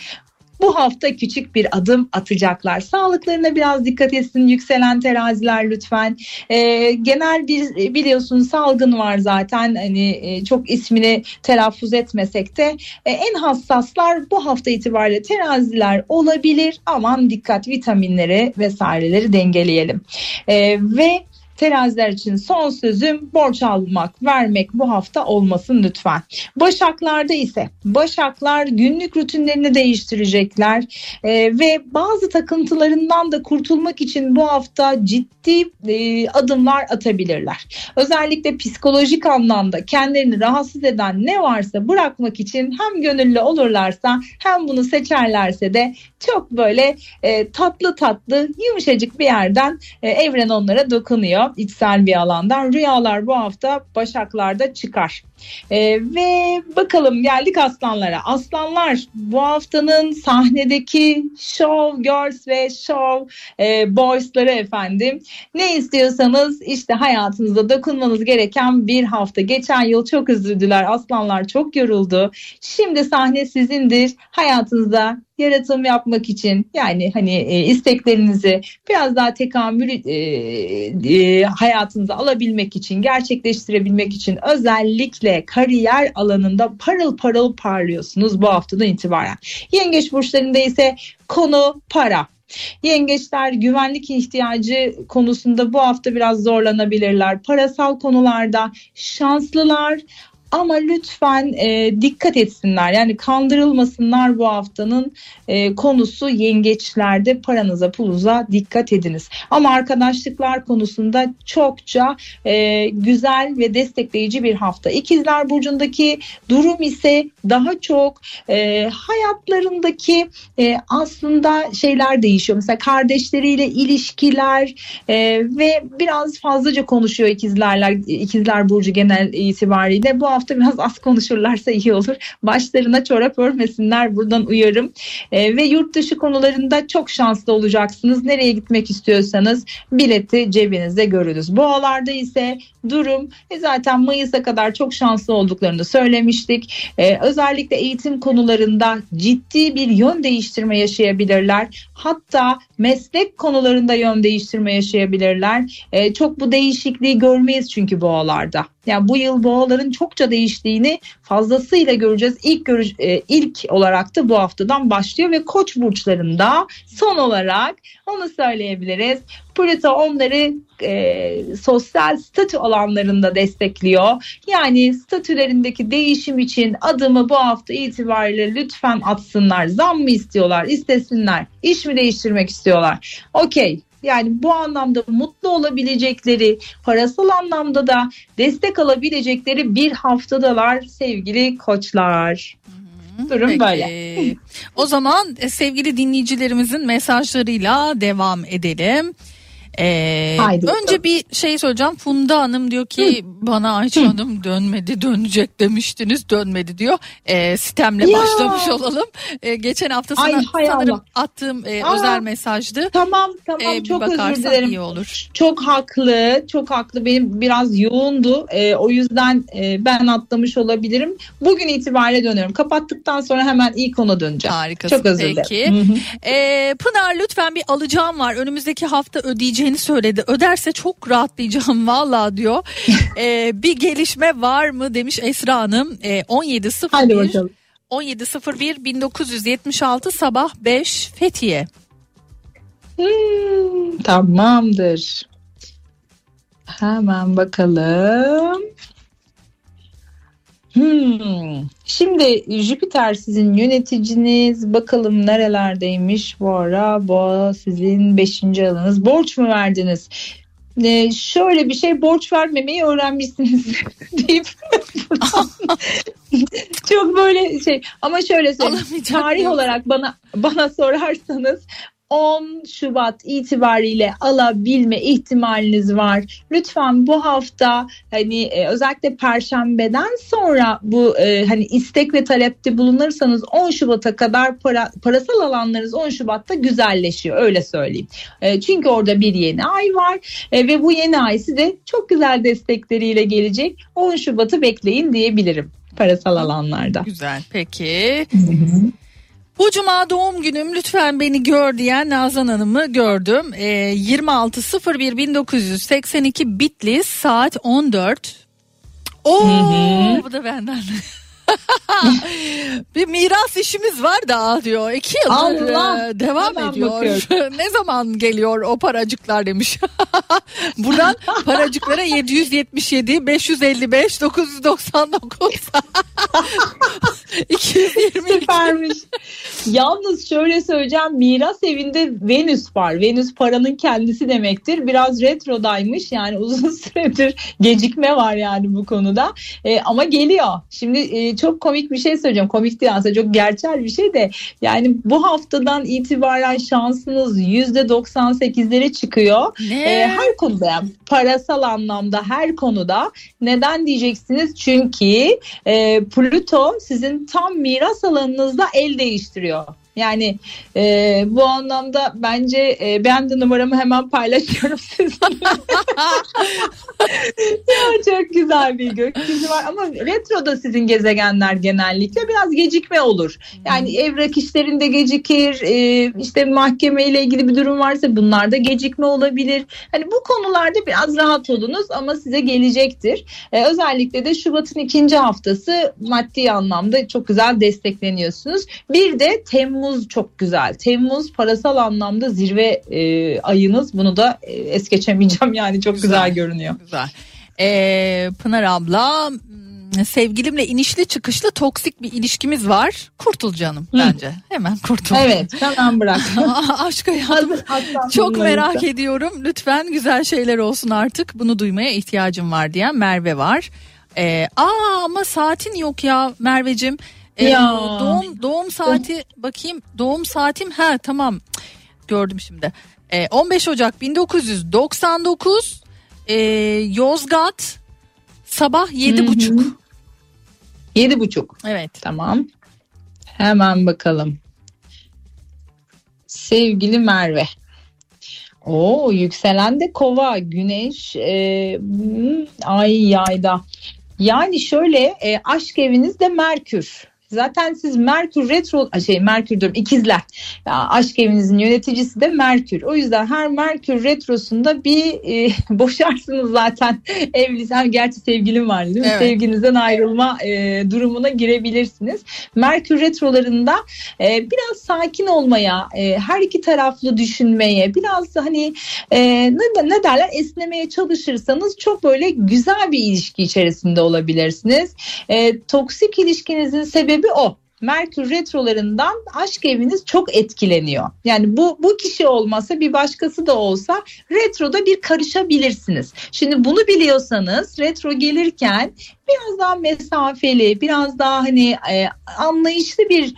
bu hafta küçük bir adım atacaklar. Sağlıklarına biraz dikkat etsin yükselen teraziler lütfen. Ee, genel bir biliyorsun salgın var zaten hani e, çok ismini telaffuz etmesek de e, en hassaslar bu hafta itibariyle teraziler olabilir. Aman dikkat vitaminleri vesaireleri dengeleyelim. Ee, ve Teraziler için son sözüm borç almak, vermek bu hafta olmasın lütfen. Başaklarda ise Başaklar günlük rutinlerini değiştirecekler e, ve bazı takıntılarından da kurtulmak için bu hafta ciddi e, adımlar atabilirler. Özellikle psikolojik anlamda kendilerini rahatsız eden ne varsa bırakmak için hem gönüllü olurlarsa hem bunu seçerlerse de çok böyle e, tatlı tatlı yumuşacık bir yerden e, evren onlara dokunuyor içsel bir alandan. Rüyalar bu hafta Başaklarda çıkar. E, ve bakalım geldik aslanlara. Aslanlar bu haftanın sahnedeki show girls ve show e, boysları efendim. Ne istiyorsanız işte hayatınızda dokunmanız gereken bir hafta. Geçen yıl çok üzüldüler. Aslanlar çok yoruldu. Şimdi sahne sizindir. Hayatınızda yaratım yapmak için yani hani e, isteklerinizi biraz daha tekamül e, e, hayatınıza alabilmek için gerçekleştirebilmek için özellikle kariyer alanında parıl parıl parlıyorsunuz bu haftadan itibaren. Yengeç burçlarında ise konu para. Yengeçler güvenlik ihtiyacı konusunda bu hafta biraz zorlanabilirler. Parasal konularda şanslılar ama lütfen e, dikkat etsinler. Yani kandırılmasınlar bu haftanın e, konusu yengeçlerde paranıza puluza dikkat ediniz. Ama arkadaşlıklar konusunda çokça e, güzel ve destekleyici bir hafta. İkizler Burcu'ndaki durum ise daha çok e, hayatlarındaki e, aslında şeyler değişiyor. Mesela kardeşleriyle ilişkiler e, ve biraz fazlaca konuşuyor ikizlerler, ikizler Burcu genel itibariyle. Bu hafta biraz az konuşurlarsa iyi olur. Başlarına çorap örmesinler buradan uyarım. E, ve yurt dışı konularında çok şanslı olacaksınız. Nereye gitmek istiyorsanız bileti cebinizde görürüz. Boğalarda ise durum e, zaten Mayıs'a kadar çok şanslı olduklarını söylemiştik. E, özellikle eğitim konularında ciddi bir yön değiştirme yaşayabilirler. Hatta meslek konularında yön değiştirme yaşayabilirler. E, çok bu değişikliği görmeyiz çünkü boğalarda. Yani bu yıl boğaların çokça değiştiğini fazlasıyla göreceğiz. İlk görüş, e, ilk olarak da bu haftadan başlıyor ve Koç burçlarında son olarak onu söyleyebiliriz. Plüto onları e, sosyal statü alanlarında destekliyor. Yani statülerindeki değişim için adımı bu hafta itibariyle lütfen atsınlar. Zam mı istiyorlar, istesinler, iş mi değiştirmek istiyorlar? Okey yani bu anlamda mutlu olabilecekleri, parasal anlamda da destek alabilecekleri bir haftadalar sevgili koçlar. Durum Peki. böyle. o zaman e, sevgili dinleyicilerimizin mesajlarıyla devam edelim. Ee, Haydi önce bakalım. bir şey söyleyeceğim. Funda Hanım diyor ki bana Ayça Hanım dönmedi dönecek demiştiniz dönmedi diyor. Ee, sitemle Ya. başlamış olalım. Ee, geçen hafta sana, Ay, sanırım Allah. attığım e, Aa. özel mesajdı. Tamam tamam Ee, çok özür dilerim. iyi olur. Çok haklı, çok haklı. Benim biraz yoğundu. Ee, o yüzden e, ben atlamış olabilirim. Bugün itibariyle dönüyorum. Kapattıktan sonra hemen ilk ona döneceğim. Harikasın. Çok özür Peki. dilerim. Hı hı. Ee, Pınar lütfen bir alacağım var. Önümüzdeki hafta ödeyeceğini söyledi. Öderse çok rahatlayacağım valla diyor. Ee, bir gelişme var mı demiş Esra Hanım. Ee, Hadi 17.01 bakalım. 17.01 1976 sabah 5 Fethiye. Hmm, tamamdır. Hemen bakalım. Hmm. Şimdi Jüpiter sizin yöneticiniz. Bakalım nerelerdeymiş bu ara. Bu sizin beşinci alanınız. Borç mu verdiniz? Ee, şöyle bir şey borç vermemeyi öğrenmişsiniz deyip çok böyle şey ama şöyle söyleyeyim tarih olarak bana bana sorarsanız 10 Şubat itibariyle alabilme ihtimaliniz var. Lütfen bu hafta hani e, özellikle perşembeden sonra bu e, hani istek ve talepte bulunursanız 10 Şubat'a kadar para, parasal alanlarınız 10 Şubat'ta güzelleşiyor öyle söyleyeyim. E, çünkü orada bir yeni ay var e, ve bu yeni ay size çok güzel destekleriyle gelecek. 10 Şubat'ı bekleyin diyebilirim parasal alanlarda. Güzel peki. Bu cuma doğum günüm lütfen beni gör diyen Nazan Hanım'ı gördüm. Ee, 26.01.1982 Bitlis saat 14. Oo bu da benden. bir miras işimiz var da diyor. İki yıldır Allah! e, devam Hemen ediyor. ne zaman geliyor o paracıklar demiş. Buradan paracıklara 777 555 999 222 Süpermiş. Yalnız şöyle söyleyeceğim miras evinde Venüs var. Venüs paranın kendisi demektir. Biraz retrodaymış yani uzun süredir gecikme var yani bu konuda. E, ama geliyor. Şimdi e, çok komik bir şey söyleyeceğim. Komik değil aslında çok gerçel bir şey de yani bu haftadan itibaren şansınız %98'lere çıkıyor. Ne? E, her konuda yani parasal anlamda her konuda. Neden diyeceksiniz? Çünkü e, Plüto sizin tam miras alanınızda el değiştiriyor. Yani e, bu anlamda bence e, ben de numaramı hemen paylaşıyorum sizinle. ya çok güzel bir gökyüzü var ama retroda sizin gezegenler genellikle biraz gecikme olur. Yani evrak işlerinde gecikir, e, işte mahkeme ile ilgili bir durum varsa bunlarda gecikme olabilir. Hani bu konularda biraz rahat olunuz ama size gelecektir. E, özellikle de Şubat'ın ikinci haftası maddi anlamda çok güzel destekleniyorsunuz. Bir de Temmuz çok güzel. Temmuz parasal anlamda zirve e, ayınız. Bunu da e, es geçemeyeceğim yani çok güzel, Güzel. görünüyor. Güzel. Ee, Pınar abla sevgilimle inişli çıkışlı toksik bir ilişkimiz var. Kurtul canım bence. Hemen kurtul. Evet hemen bırak. Aşk hayatım. Çok merak ediyorum. Lütfen güzel şeyler olsun artık. Bunu duymaya ihtiyacım var diyen Merve var. Ee, aa ama saatin yok ya Mervecim. Ya. Doğum doğum saati bakayım. Doğum saatim ha tamam. Gördüm şimdi. Ee, 15 Ocak 1999 ee, Yozgat sabah yedi Hı hı. buçuk. Yedi buçuk. Evet. Tamam. Hemen bakalım. Sevgili Merve. Oo yükselen de kova, güneş, e, hmm, ay yayda. Yani şöyle e, aşk evinizde Merkür. Zaten siz Merkür retro şey Merkür diyorum ikizler. Ya, aşk evinizin yöneticisi de Merkür. O yüzden her Merkür retrosunda bir e, boşarsınız zaten evlisen gerçi sevgilim var değil mi? Evet. Sevginizden ayrılma e, durumuna girebilirsiniz. Merkür retrolarında e, biraz sakin olmaya, e, her iki taraflı düşünmeye, biraz da hani e, ne, ne derler esnemeye çalışırsanız çok böyle güzel bir ilişki içerisinde olabilirsiniz. E, toksik ilişkinizin sebebi o. Merkür retrolarından aşk eviniz çok etkileniyor. Yani bu bu kişi olmasa bir başkası da olsa retroda bir karışabilirsiniz. Şimdi bunu biliyorsanız retro gelirken biraz daha mesafeli, biraz daha hani e, anlayışlı bir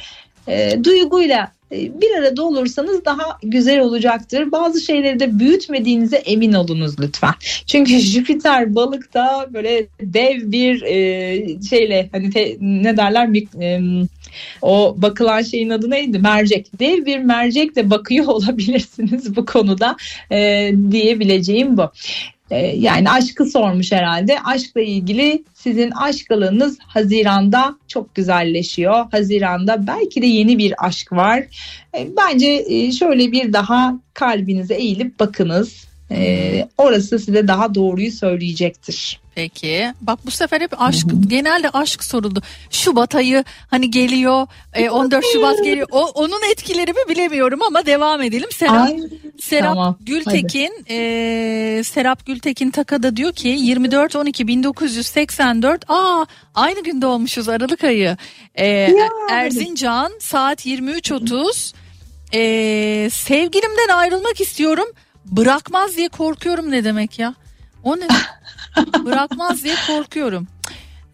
e, duyguyla bir arada olursanız daha güzel olacaktır. Bazı şeyleri de büyütmediğinize emin olunuz lütfen. Çünkü Jüpiter balıkta böyle dev bir e, şeyle hani te, ne derler e, o bakılan şeyin adı neydi? Mercek. Dev bir mercekle bakıyor olabilirsiniz bu konuda e, diyebileceğim bu. E, yani aşkı sormuş herhalde. Aşkla ilgili sizin aşk alanınız Haziran'da çok güzelleşiyor. Haziran'da belki de yeni bir aşk var. E, bence e, şöyle bir daha kalbinize eğilip bakınız. E, orası size daha doğruyu söyleyecektir. Peki. Bak bu sefer hep aşk genelde aşk soruldu. Şubat ayı hani geliyor. e, 14 Şubat geliyor. O onun etkileri mi bilemiyorum ama devam edelim. Serap Ay, Serap tamam, Gültekin e, Serap Gültekin Takada diyor ki 24 12 1984 aa aynı günde olmuşuz Aralık ayı. E, Erzincan saat 23.30 e, sevgilimden ayrılmak istiyorum. Bırakmaz diye korkuyorum ne demek ya? O ne? Bırakmaz diye korkuyorum.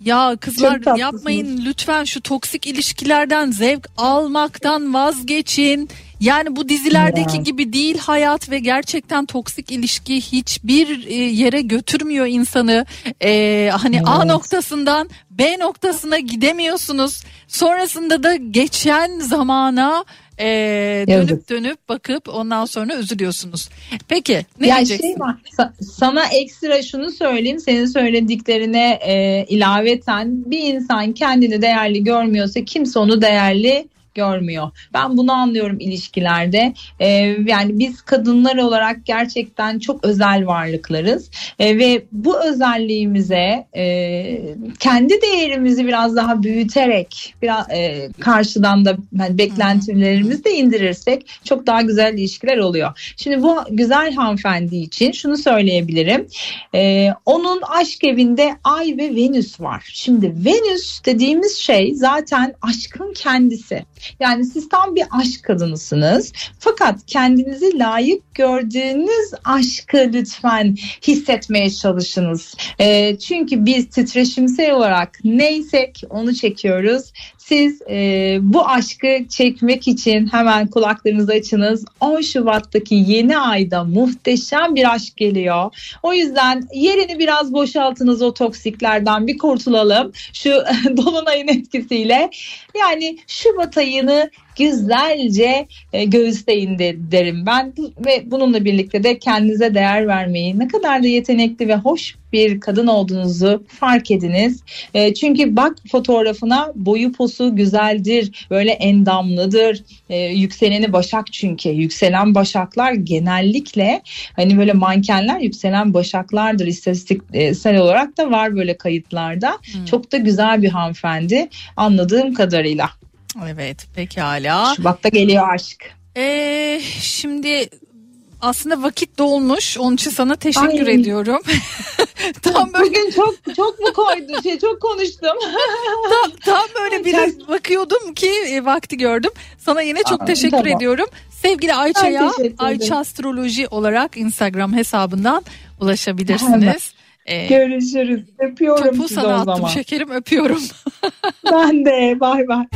Ya kızlar yapmayın lütfen şu toksik ilişkilerden zevk almaktan vazgeçin. Yani bu dizilerdeki Ya. gibi değil hayat ve gerçekten toksik ilişki hiçbir e, yere götürmüyor insanı. E, hani A Evet. noktasından B noktasına gidemiyorsunuz. Sonrasında da geçen zamana e, dönüp Yazık. dönüp bakıp ondan sonra üzülüyorsunuz. Peki ne ya diyeceksin? şey var sa- sana ekstra şunu söyleyeyim senin söylediklerine e, ilaveten bir insan kendini değerli görmüyorsa kimse onu değerli görmüyor. Ben bunu anlıyorum ilişkilerde. E, yani biz kadınlar olarak gerçekten çok özel varlıklarız E, ve bu özelliğimize e, kendi değerimizi biraz daha büyüterek biraz e, karşıdan da hani beklentilerimizi de indirirsek çok daha güzel ilişkiler oluyor. Şimdi bu güzel hanımefendi için şunu söyleyebilirim. Ee, onun aşk evinde Ay ve Venüs var. Şimdi Venüs dediğimiz şey zaten aşkın kendisi. Yani siz tam bir aşk kadınısınız. Fakat kendinizi layık gördüğünüz aşkı lütfen hissetmeye çalışınız. Ee, çünkü biz titreşimsel olarak neysek onu çekiyoruz. Siz e, bu aşkı çekmek için hemen kulaklarınızı açınız. 10 Şubat'taki yeni ayda muhteşem bir aşk geliyor. O yüzden yerini biraz boşaltınız o toksiklerden bir kurtulalım. Şu dolunayın etkisiyle. Yani Şubat ayını güzelce e, göğüsleyin de, derim ben ve bununla birlikte de kendinize değer vermeyi ne kadar da yetenekli ve hoş bir kadın olduğunuzu fark ediniz. E, çünkü bak fotoğrafına boyu posu güzeldir, böyle endamlıdır. E, yükseleni Başak çünkü. Yükselen Başaklar genellikle hani böyle mankenler yükselen Başaklardır istatistiksel olarak da var böyle kayıtlarda. Çok da güzel bir hanımefendi anladığım kadarıyla. Evet pekala. Şubat'ta geliyor aşk. Ee, şimdi aslında vakit dolmuş. Onun için sana teşekkür Ay. ediyorum. tam böyle Bugün çok çok mu koydu şey çok konuştum. tam, tam böyle biraz bakıyordum ki e, vakti gördüm. Sana yine çok Aa, teşekkür tamam. ediyorum. Sevgili Ayça'ya. Ayça Astroloji olarak Instagram hesabından ulaşabilirsiniz. Ee, Görüşürüz. Öpüyorum topu sizi sana o attım zaman. şekerim öpüyorum. Ben de bay bay.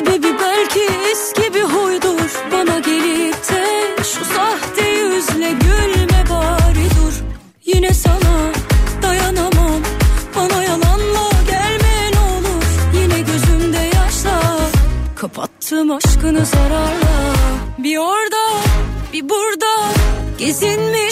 Sebebi belki eski bir huydur. Bana gelip de şu sahte yüzle gülme bari dur. Yine sana dayanamam. Bana yalanla gelme ne olur. Yine gözümde yaşlar. Kapattım aşkını zararla. Bir orada bir burada. Gezinmiş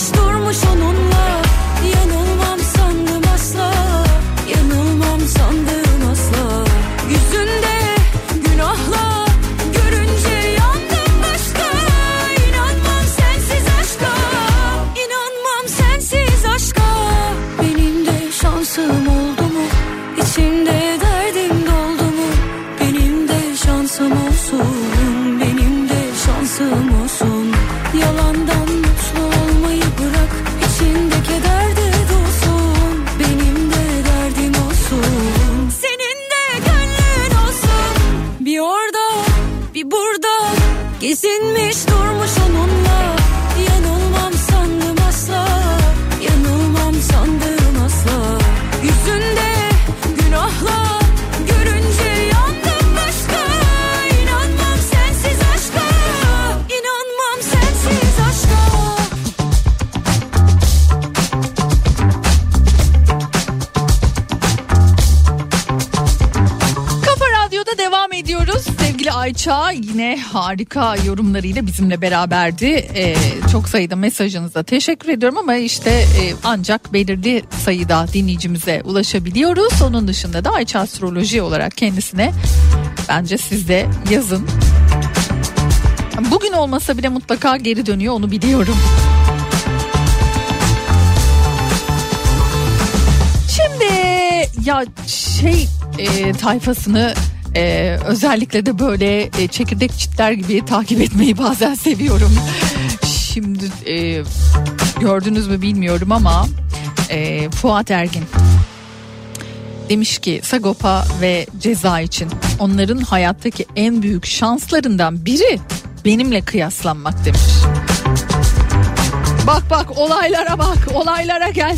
harika yorumlarıyla bizimle beraberdi. Ee, çok sayıda mesajınıza teşekkür ediyorum ama işte e, ancak belirli sayıda dinleyicimize ulaşabiliyoruz. Onun dışında da Ayça Astroloji olarak kendisine bence siz de yazın. Bugün olmasa bile mutlaka geri dönüyor onu biliyorum. Şimdi ya şey e, tayfasını e, özellikle de böyle e, çekirdek çitler gibi takip etmeyi bazen seviyorum. Şimdi e, gördünüz mü bilmiyorum ama e, Fuat Ergin demiş ki Sagopa ve Ceza için onların hayattaki en büyük şanslarından biri benimle kıyaslanmak demiş. Bak bak olaylara bak olaylara gel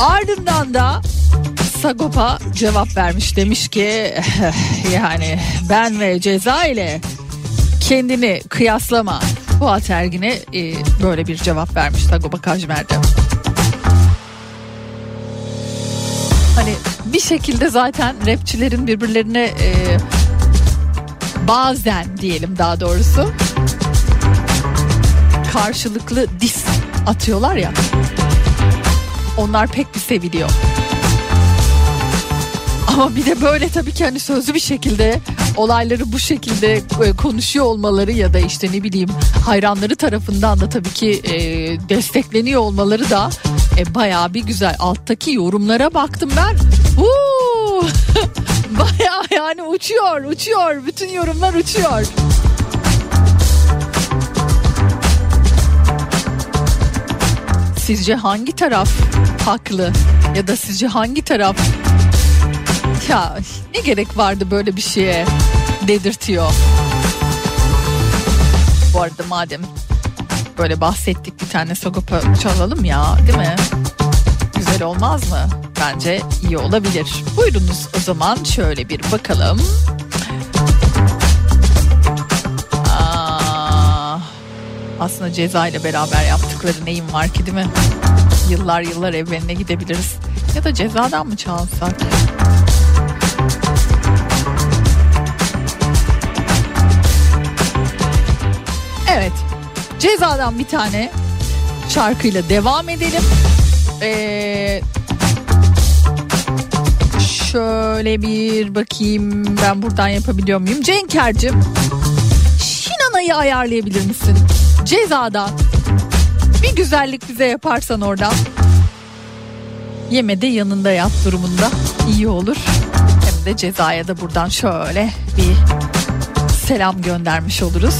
Ardından da Sagopa cevap vermiş demiş ki yani ben ve ceza ile kendini kıyaslama. Fuat Ergin'e e, böyle bir cevap vermiş Sagopa Kajmer'de. Hani bir şekilde zaten rapçilerin birbirlerine e, bazen diyelim daha doğrusu karşılıklı dis atıyorlar ya. Onlar pek bir seviliyor. Ama bir de böyle tabii ki hani sözlü bir şekilde olayları bu şekilde e, konuşuyor olmaları ya da işte ne bileyim hayranları tarafından da tabii ki e, destekleniyor olmaları da e, bayağı bir güzel. Alttaki yorumlara baktım ben. Uuu, bayağı yani uçuyor uçuyor bütün yorumlar uçuyor. Sizce hangi taraf haklı ya da sizce hangi taraf ya ne gerek vardı böyle bir şeye dedirtiyor. Bu arada madem böyle bahsettik bir tane Sagopa çalalım ya değil mi? Güzel olmaz mı? Bence iyi olabilir. Buyurunuz o zaman şöyle bir bakalım. Aa, aslında ceza ile beraber yaptıkları neyim var ki değil mi? Yıllar yıllar evrenine gidebiliriz. Ya da cezadan mı çalsak? Evet. Cezadan bir tane şarkıyla devam edelim. Ee, Şöyle bir bakayım ben buradan yapabiliyor muyum? Cenker'cim Şinana'yı ayarlayabilir misin? Cezadan güzellik bize yaparsan oradan. Yeme de yanında yat durumunda iyi olur. Hem de cezaya da buradan şöyle bir selam göndermiş oluruz.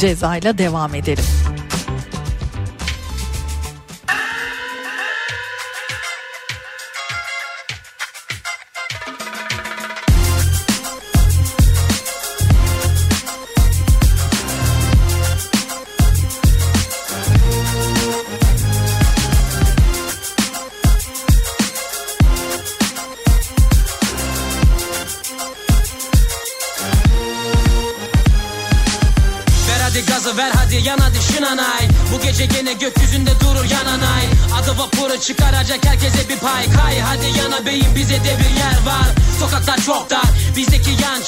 Cezayla devam edelim.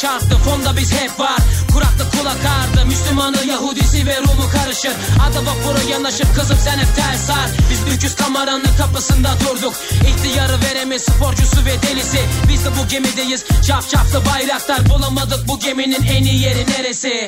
Çarptı Fonda biz hep var. Kuraklık kulak ardı Müslümanı Yahudisi ve Rumu karışır. Adı vapuru yanaşır kızım sen hep ters sar. Biz ülküz kameranın kapısında durduk. İhtiyarı veremiz sporcusu ve delisi. Biz de bu gemideyiz. Çap çaplı bayraklar Bulamadık. Bu geminin en iyi yeri neresi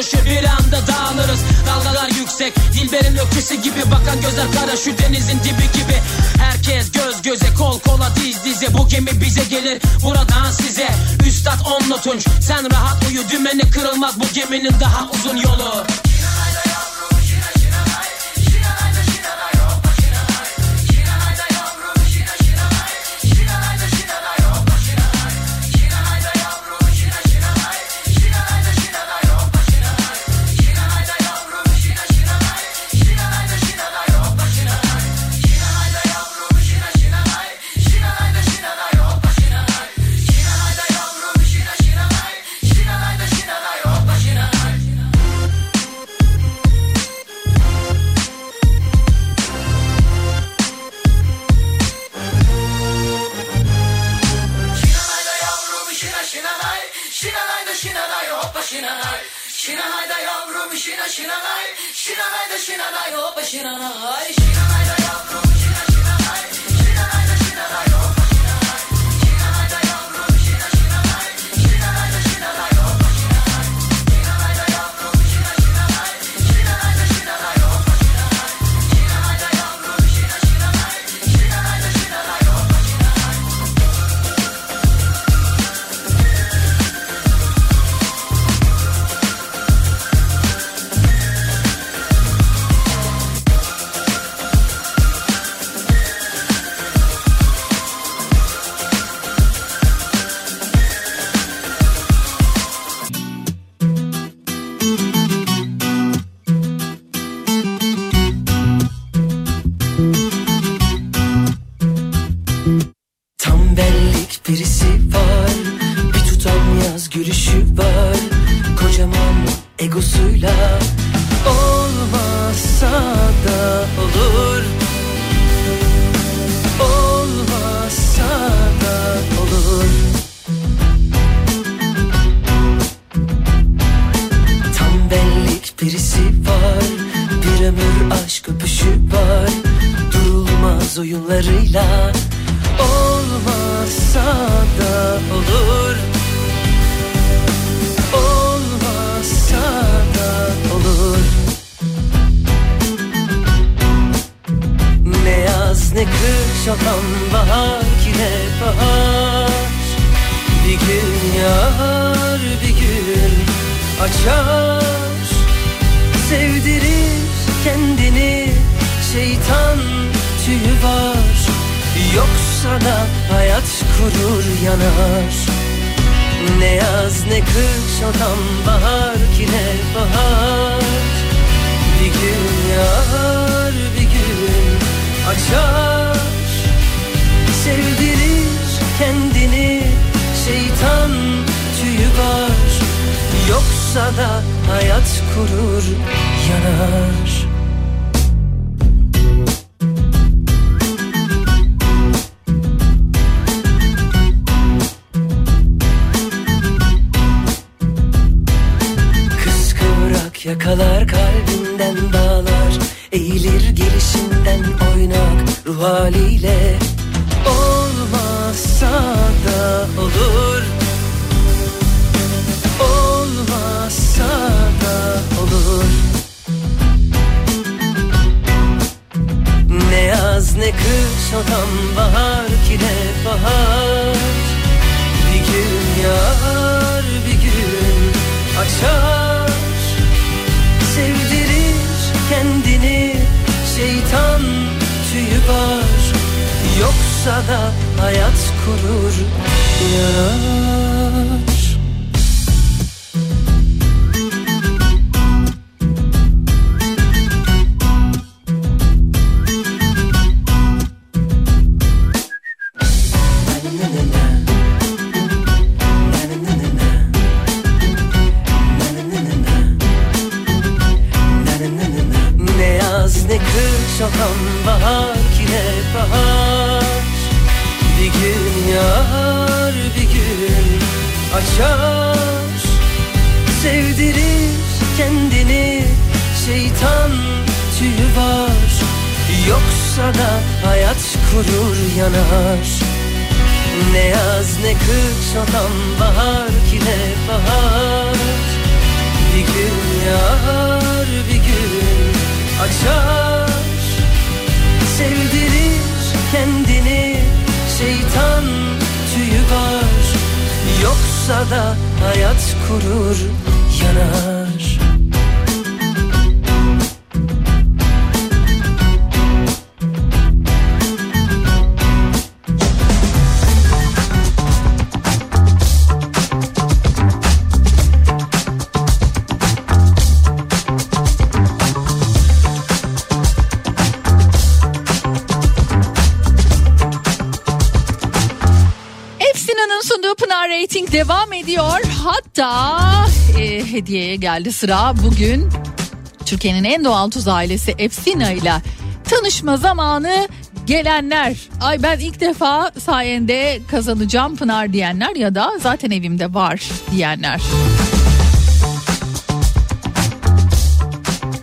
buluşur bir anda dağılırız. Dalgalar yüksek Dilberin öpkesi gibi. Bakan gözler kara şu denizin dibi gibi. Herkes göz göze kol kola diz dize. Bu gemi bize gelir buradan size. Üstad on notunç Sen rahat uyu. Dümeni kırılmaz Bu geminin daha uzun yolu açar. Sevdirir kendini şeytan tüyü var. Yoksa da hayat kurur yanar. Ne yaz ne kış o tam bahar ki ne bahar. Bir gün yağar bir gün açar. Sevdirir kendini şeytan tüyü var Yoksa da hayat kurur yanar. Yakalar kalbinden bağlar Eğilir gelişinden oynak ruh haliyle. Olmazsa da olur kış o tam bahar ki ne bahar? Bir gün yağar bir gün açar. Sevdirir kendini şeytan tüyü var. Yoksa da hayat kurur yanar Rating devam ediyor. Hatta e, hediyeye geldi sıra. Bugün Türkiye'nin en doğal tuz ailesi Efsina ile tanışma zamanı gelenler. Ay ben ilk defa sayende kazanacağım Pınar diyenler ya da zaten evimde var diyenler.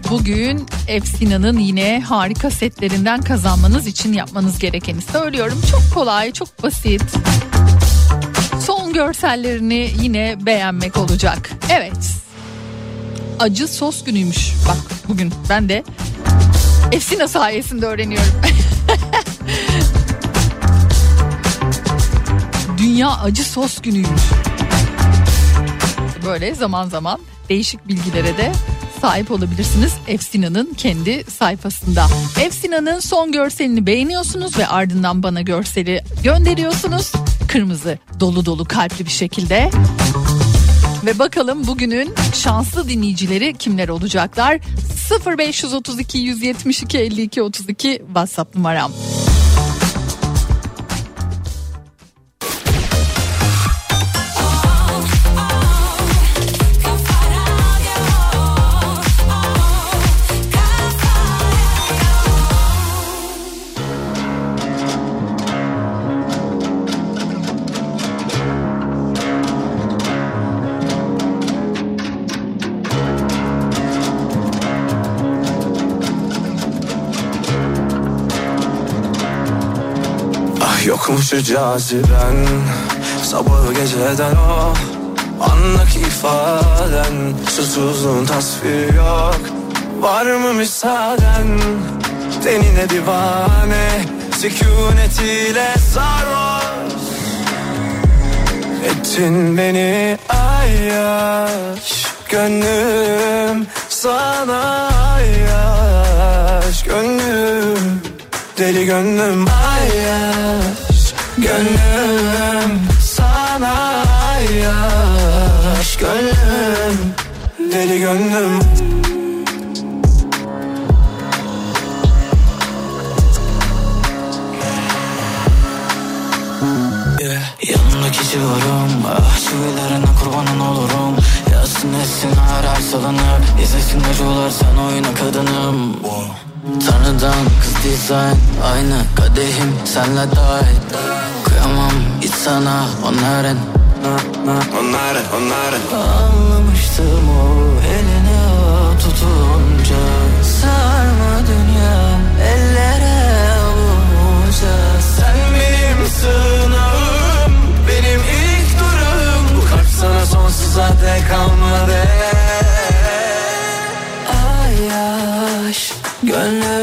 Bugün Efsina'nın yine harika setlerinden kazanmanız için yapmanız gerekeni söylüyorum. Çok kolay, çok basit. Görsellerini yine beğenmek olacak. Evet. Acı sos günüymüş. Bak bugün ben de Efsina sayesinde öğreniyorum. Dünya acı sos günüymüş. Böyle zaman zaman değişik bilgilere de sahip olabilirsiniz Efsina'nın kendi sayfasında. Efsina'nın son görselini beğeniyorsunuz ve ardından bana görseli gönderiyorsunuz. Kırmızı dolu dolu kalpli bir şekilde. Ve bakalım bugünün şanslı dinleyicileri kimler olacaklar? 0532 172 52 32 WhatsApp numaram. Şu caziben Sabahı geceden o Anlık ifaden. Susuzluğun tasviri yok. Var mı müsaaden? Tenine divane Sükunetiyle sarhoş. Ettin beni ayyaş. Gönlüm sana ayyaş. Gönlüm Deli gönlüm ayyaş Gönlüm sana ayyaş Gönlüm deli gönlüm yeah. Yanımda geçiyorum Ah çivilerine kurbanın olurum Yazsın etsin her ay salınıp İzlesin acılar sen oyuna kadınım wow. Tanrıdan kız dizayn Aynı kadehim senle dahil. Kıyamam hiç sana onların. Onların onların. Anlamıştım o eline tutunca. Sarma dünyam ellere avunca Sen benim sığınağım Benim ilk durağım Bu kalp sana sonsuza dek kalmadı. Ay aşk another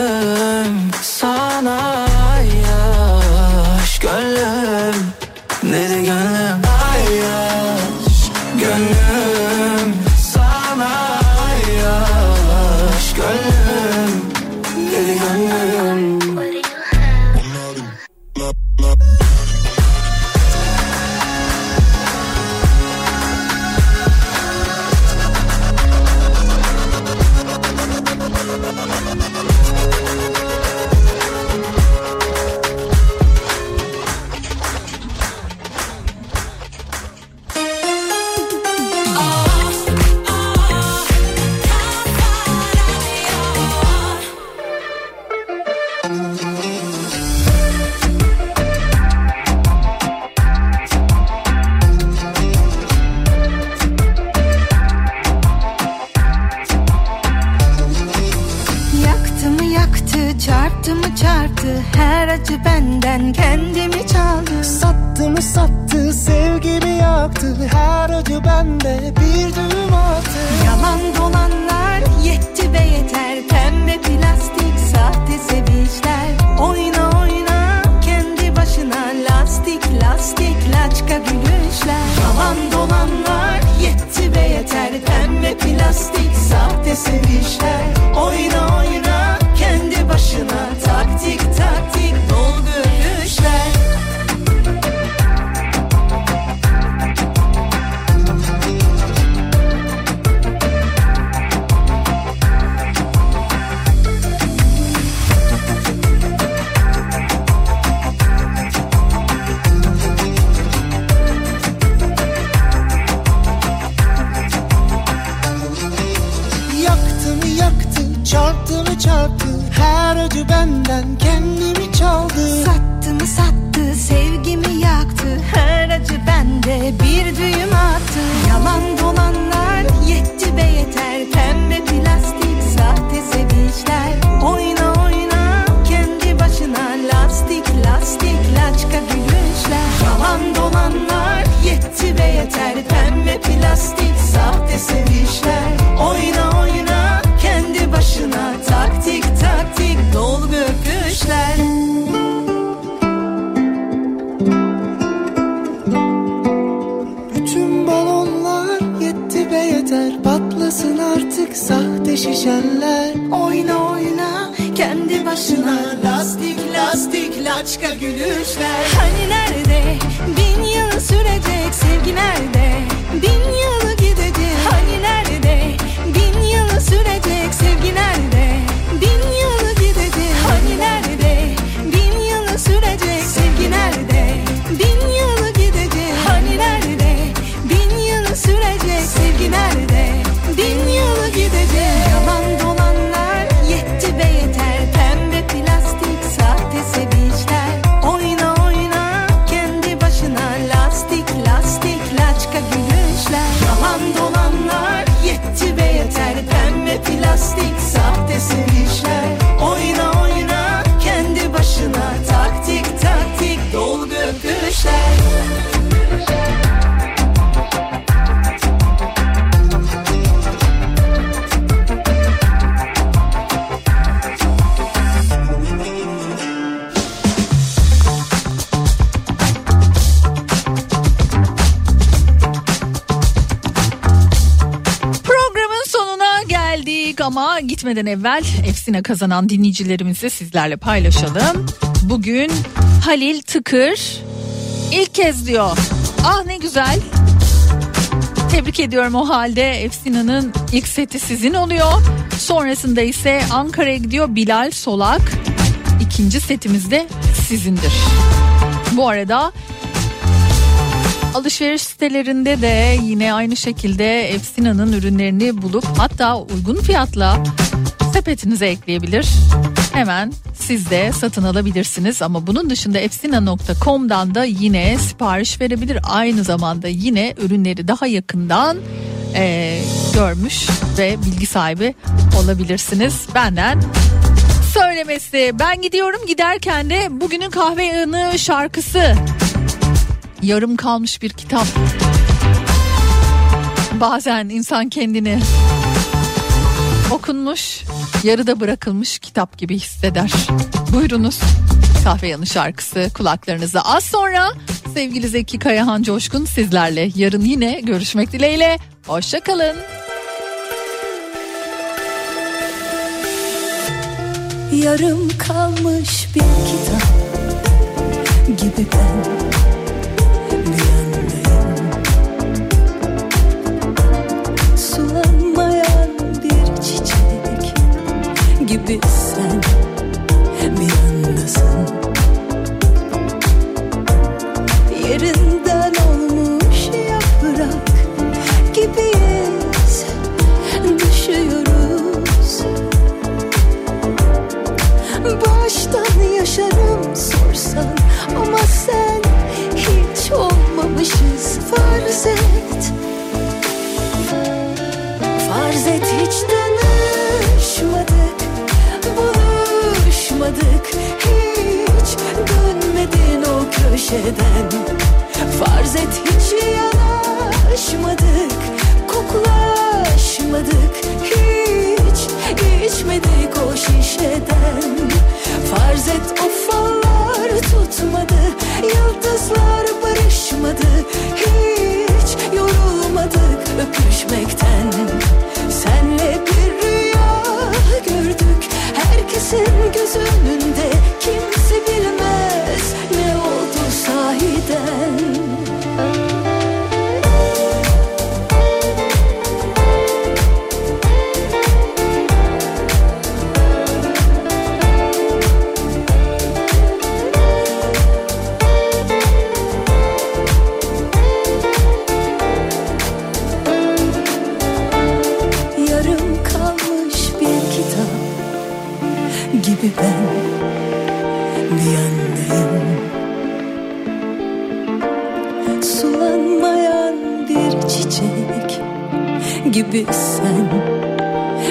yeter Patlasın artık sahte şişeller. Oyna oyna kendi başına Lastik lastik laçka gülüşler. Hani nerede? Bin yıl sürecek sevgi nerede? Bin geçmeden evvel hepsine kazanan dinleyicilerimizi sizlerle paylaşalım. Bugün Halil Tıkır ilk kez diyor. Ah ne güzel. Tebrik ediyorum o halde Efsina'nın ilk seti sizin oluyor. Sonrasında ise Ankara'ya gidiyor Bilal Solak. İkinci setimiz de sizindir. Bu arada Alışveriş sitelerinde de yine aynı şekilde Efsina'nın ürünlerini bulup hatta uygun fiyatla sepetinize ekleyebilir. Hemen siz de satın alabilirsiniz ama bunun dışında efsina.com'dan da yine sipariş verebilir. Aynı zamanda yine ürünleri daha yakından e, görmüş ve bilgi sahibi olabilirsiniz. Benden söylemesi. Ben gidiyorum giderken de bugünün kahve yanı şarkısı. Yarım kalmış bir kitap. Bazen insan kendini okunmuş, yarıda bırakılmış kitap gibi hisseder. Buyurunuz. Kahve yanı şarkısı kulaklarınızda. Az sonra sevgili Zeki Kayahan Coşkun sizlerle. Yarın yine görüşmek dileğiyle. Hoşçakalın. Yarım kalmış bir kitap gibi ben gibi sen bir yandasın Yerinden Buluşmadık Hiç dönmedin o köşeden. Farz et hiç yanaşmadık Koklaşmadık. Hiç içmedik o şişeden. Farz et o tutmadı Yıldızlar barışmadı. Hiç yorulmadık öpüşmekten. Senle bir rüya gördük. Herkesin göz önünde Kimse gibi sen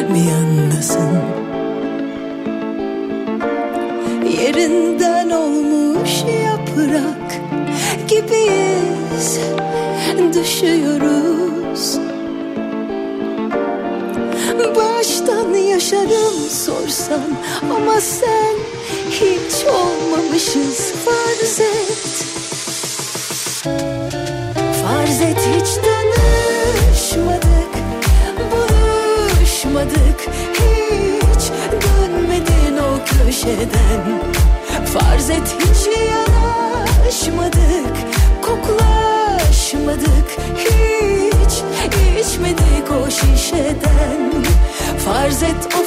bir yandasın Yerinden olmuş yaprak gibiyiz Düşüyoruz. Baştan yaşarım sorsan Ama sen hiç olmamışız köşeden Farz et hiç yanaşmadık Koklaşmadık Hiç içmedik o şişeden. Farz et o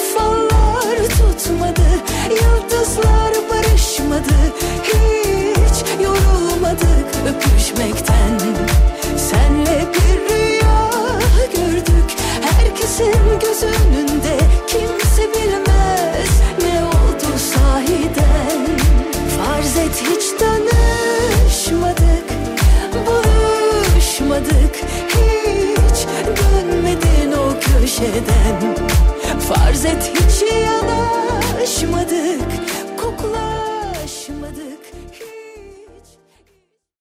tutmadı Yıldızlar barışmadı Hiç yorulmadık öpüşmekten Hiç köşeden Farz et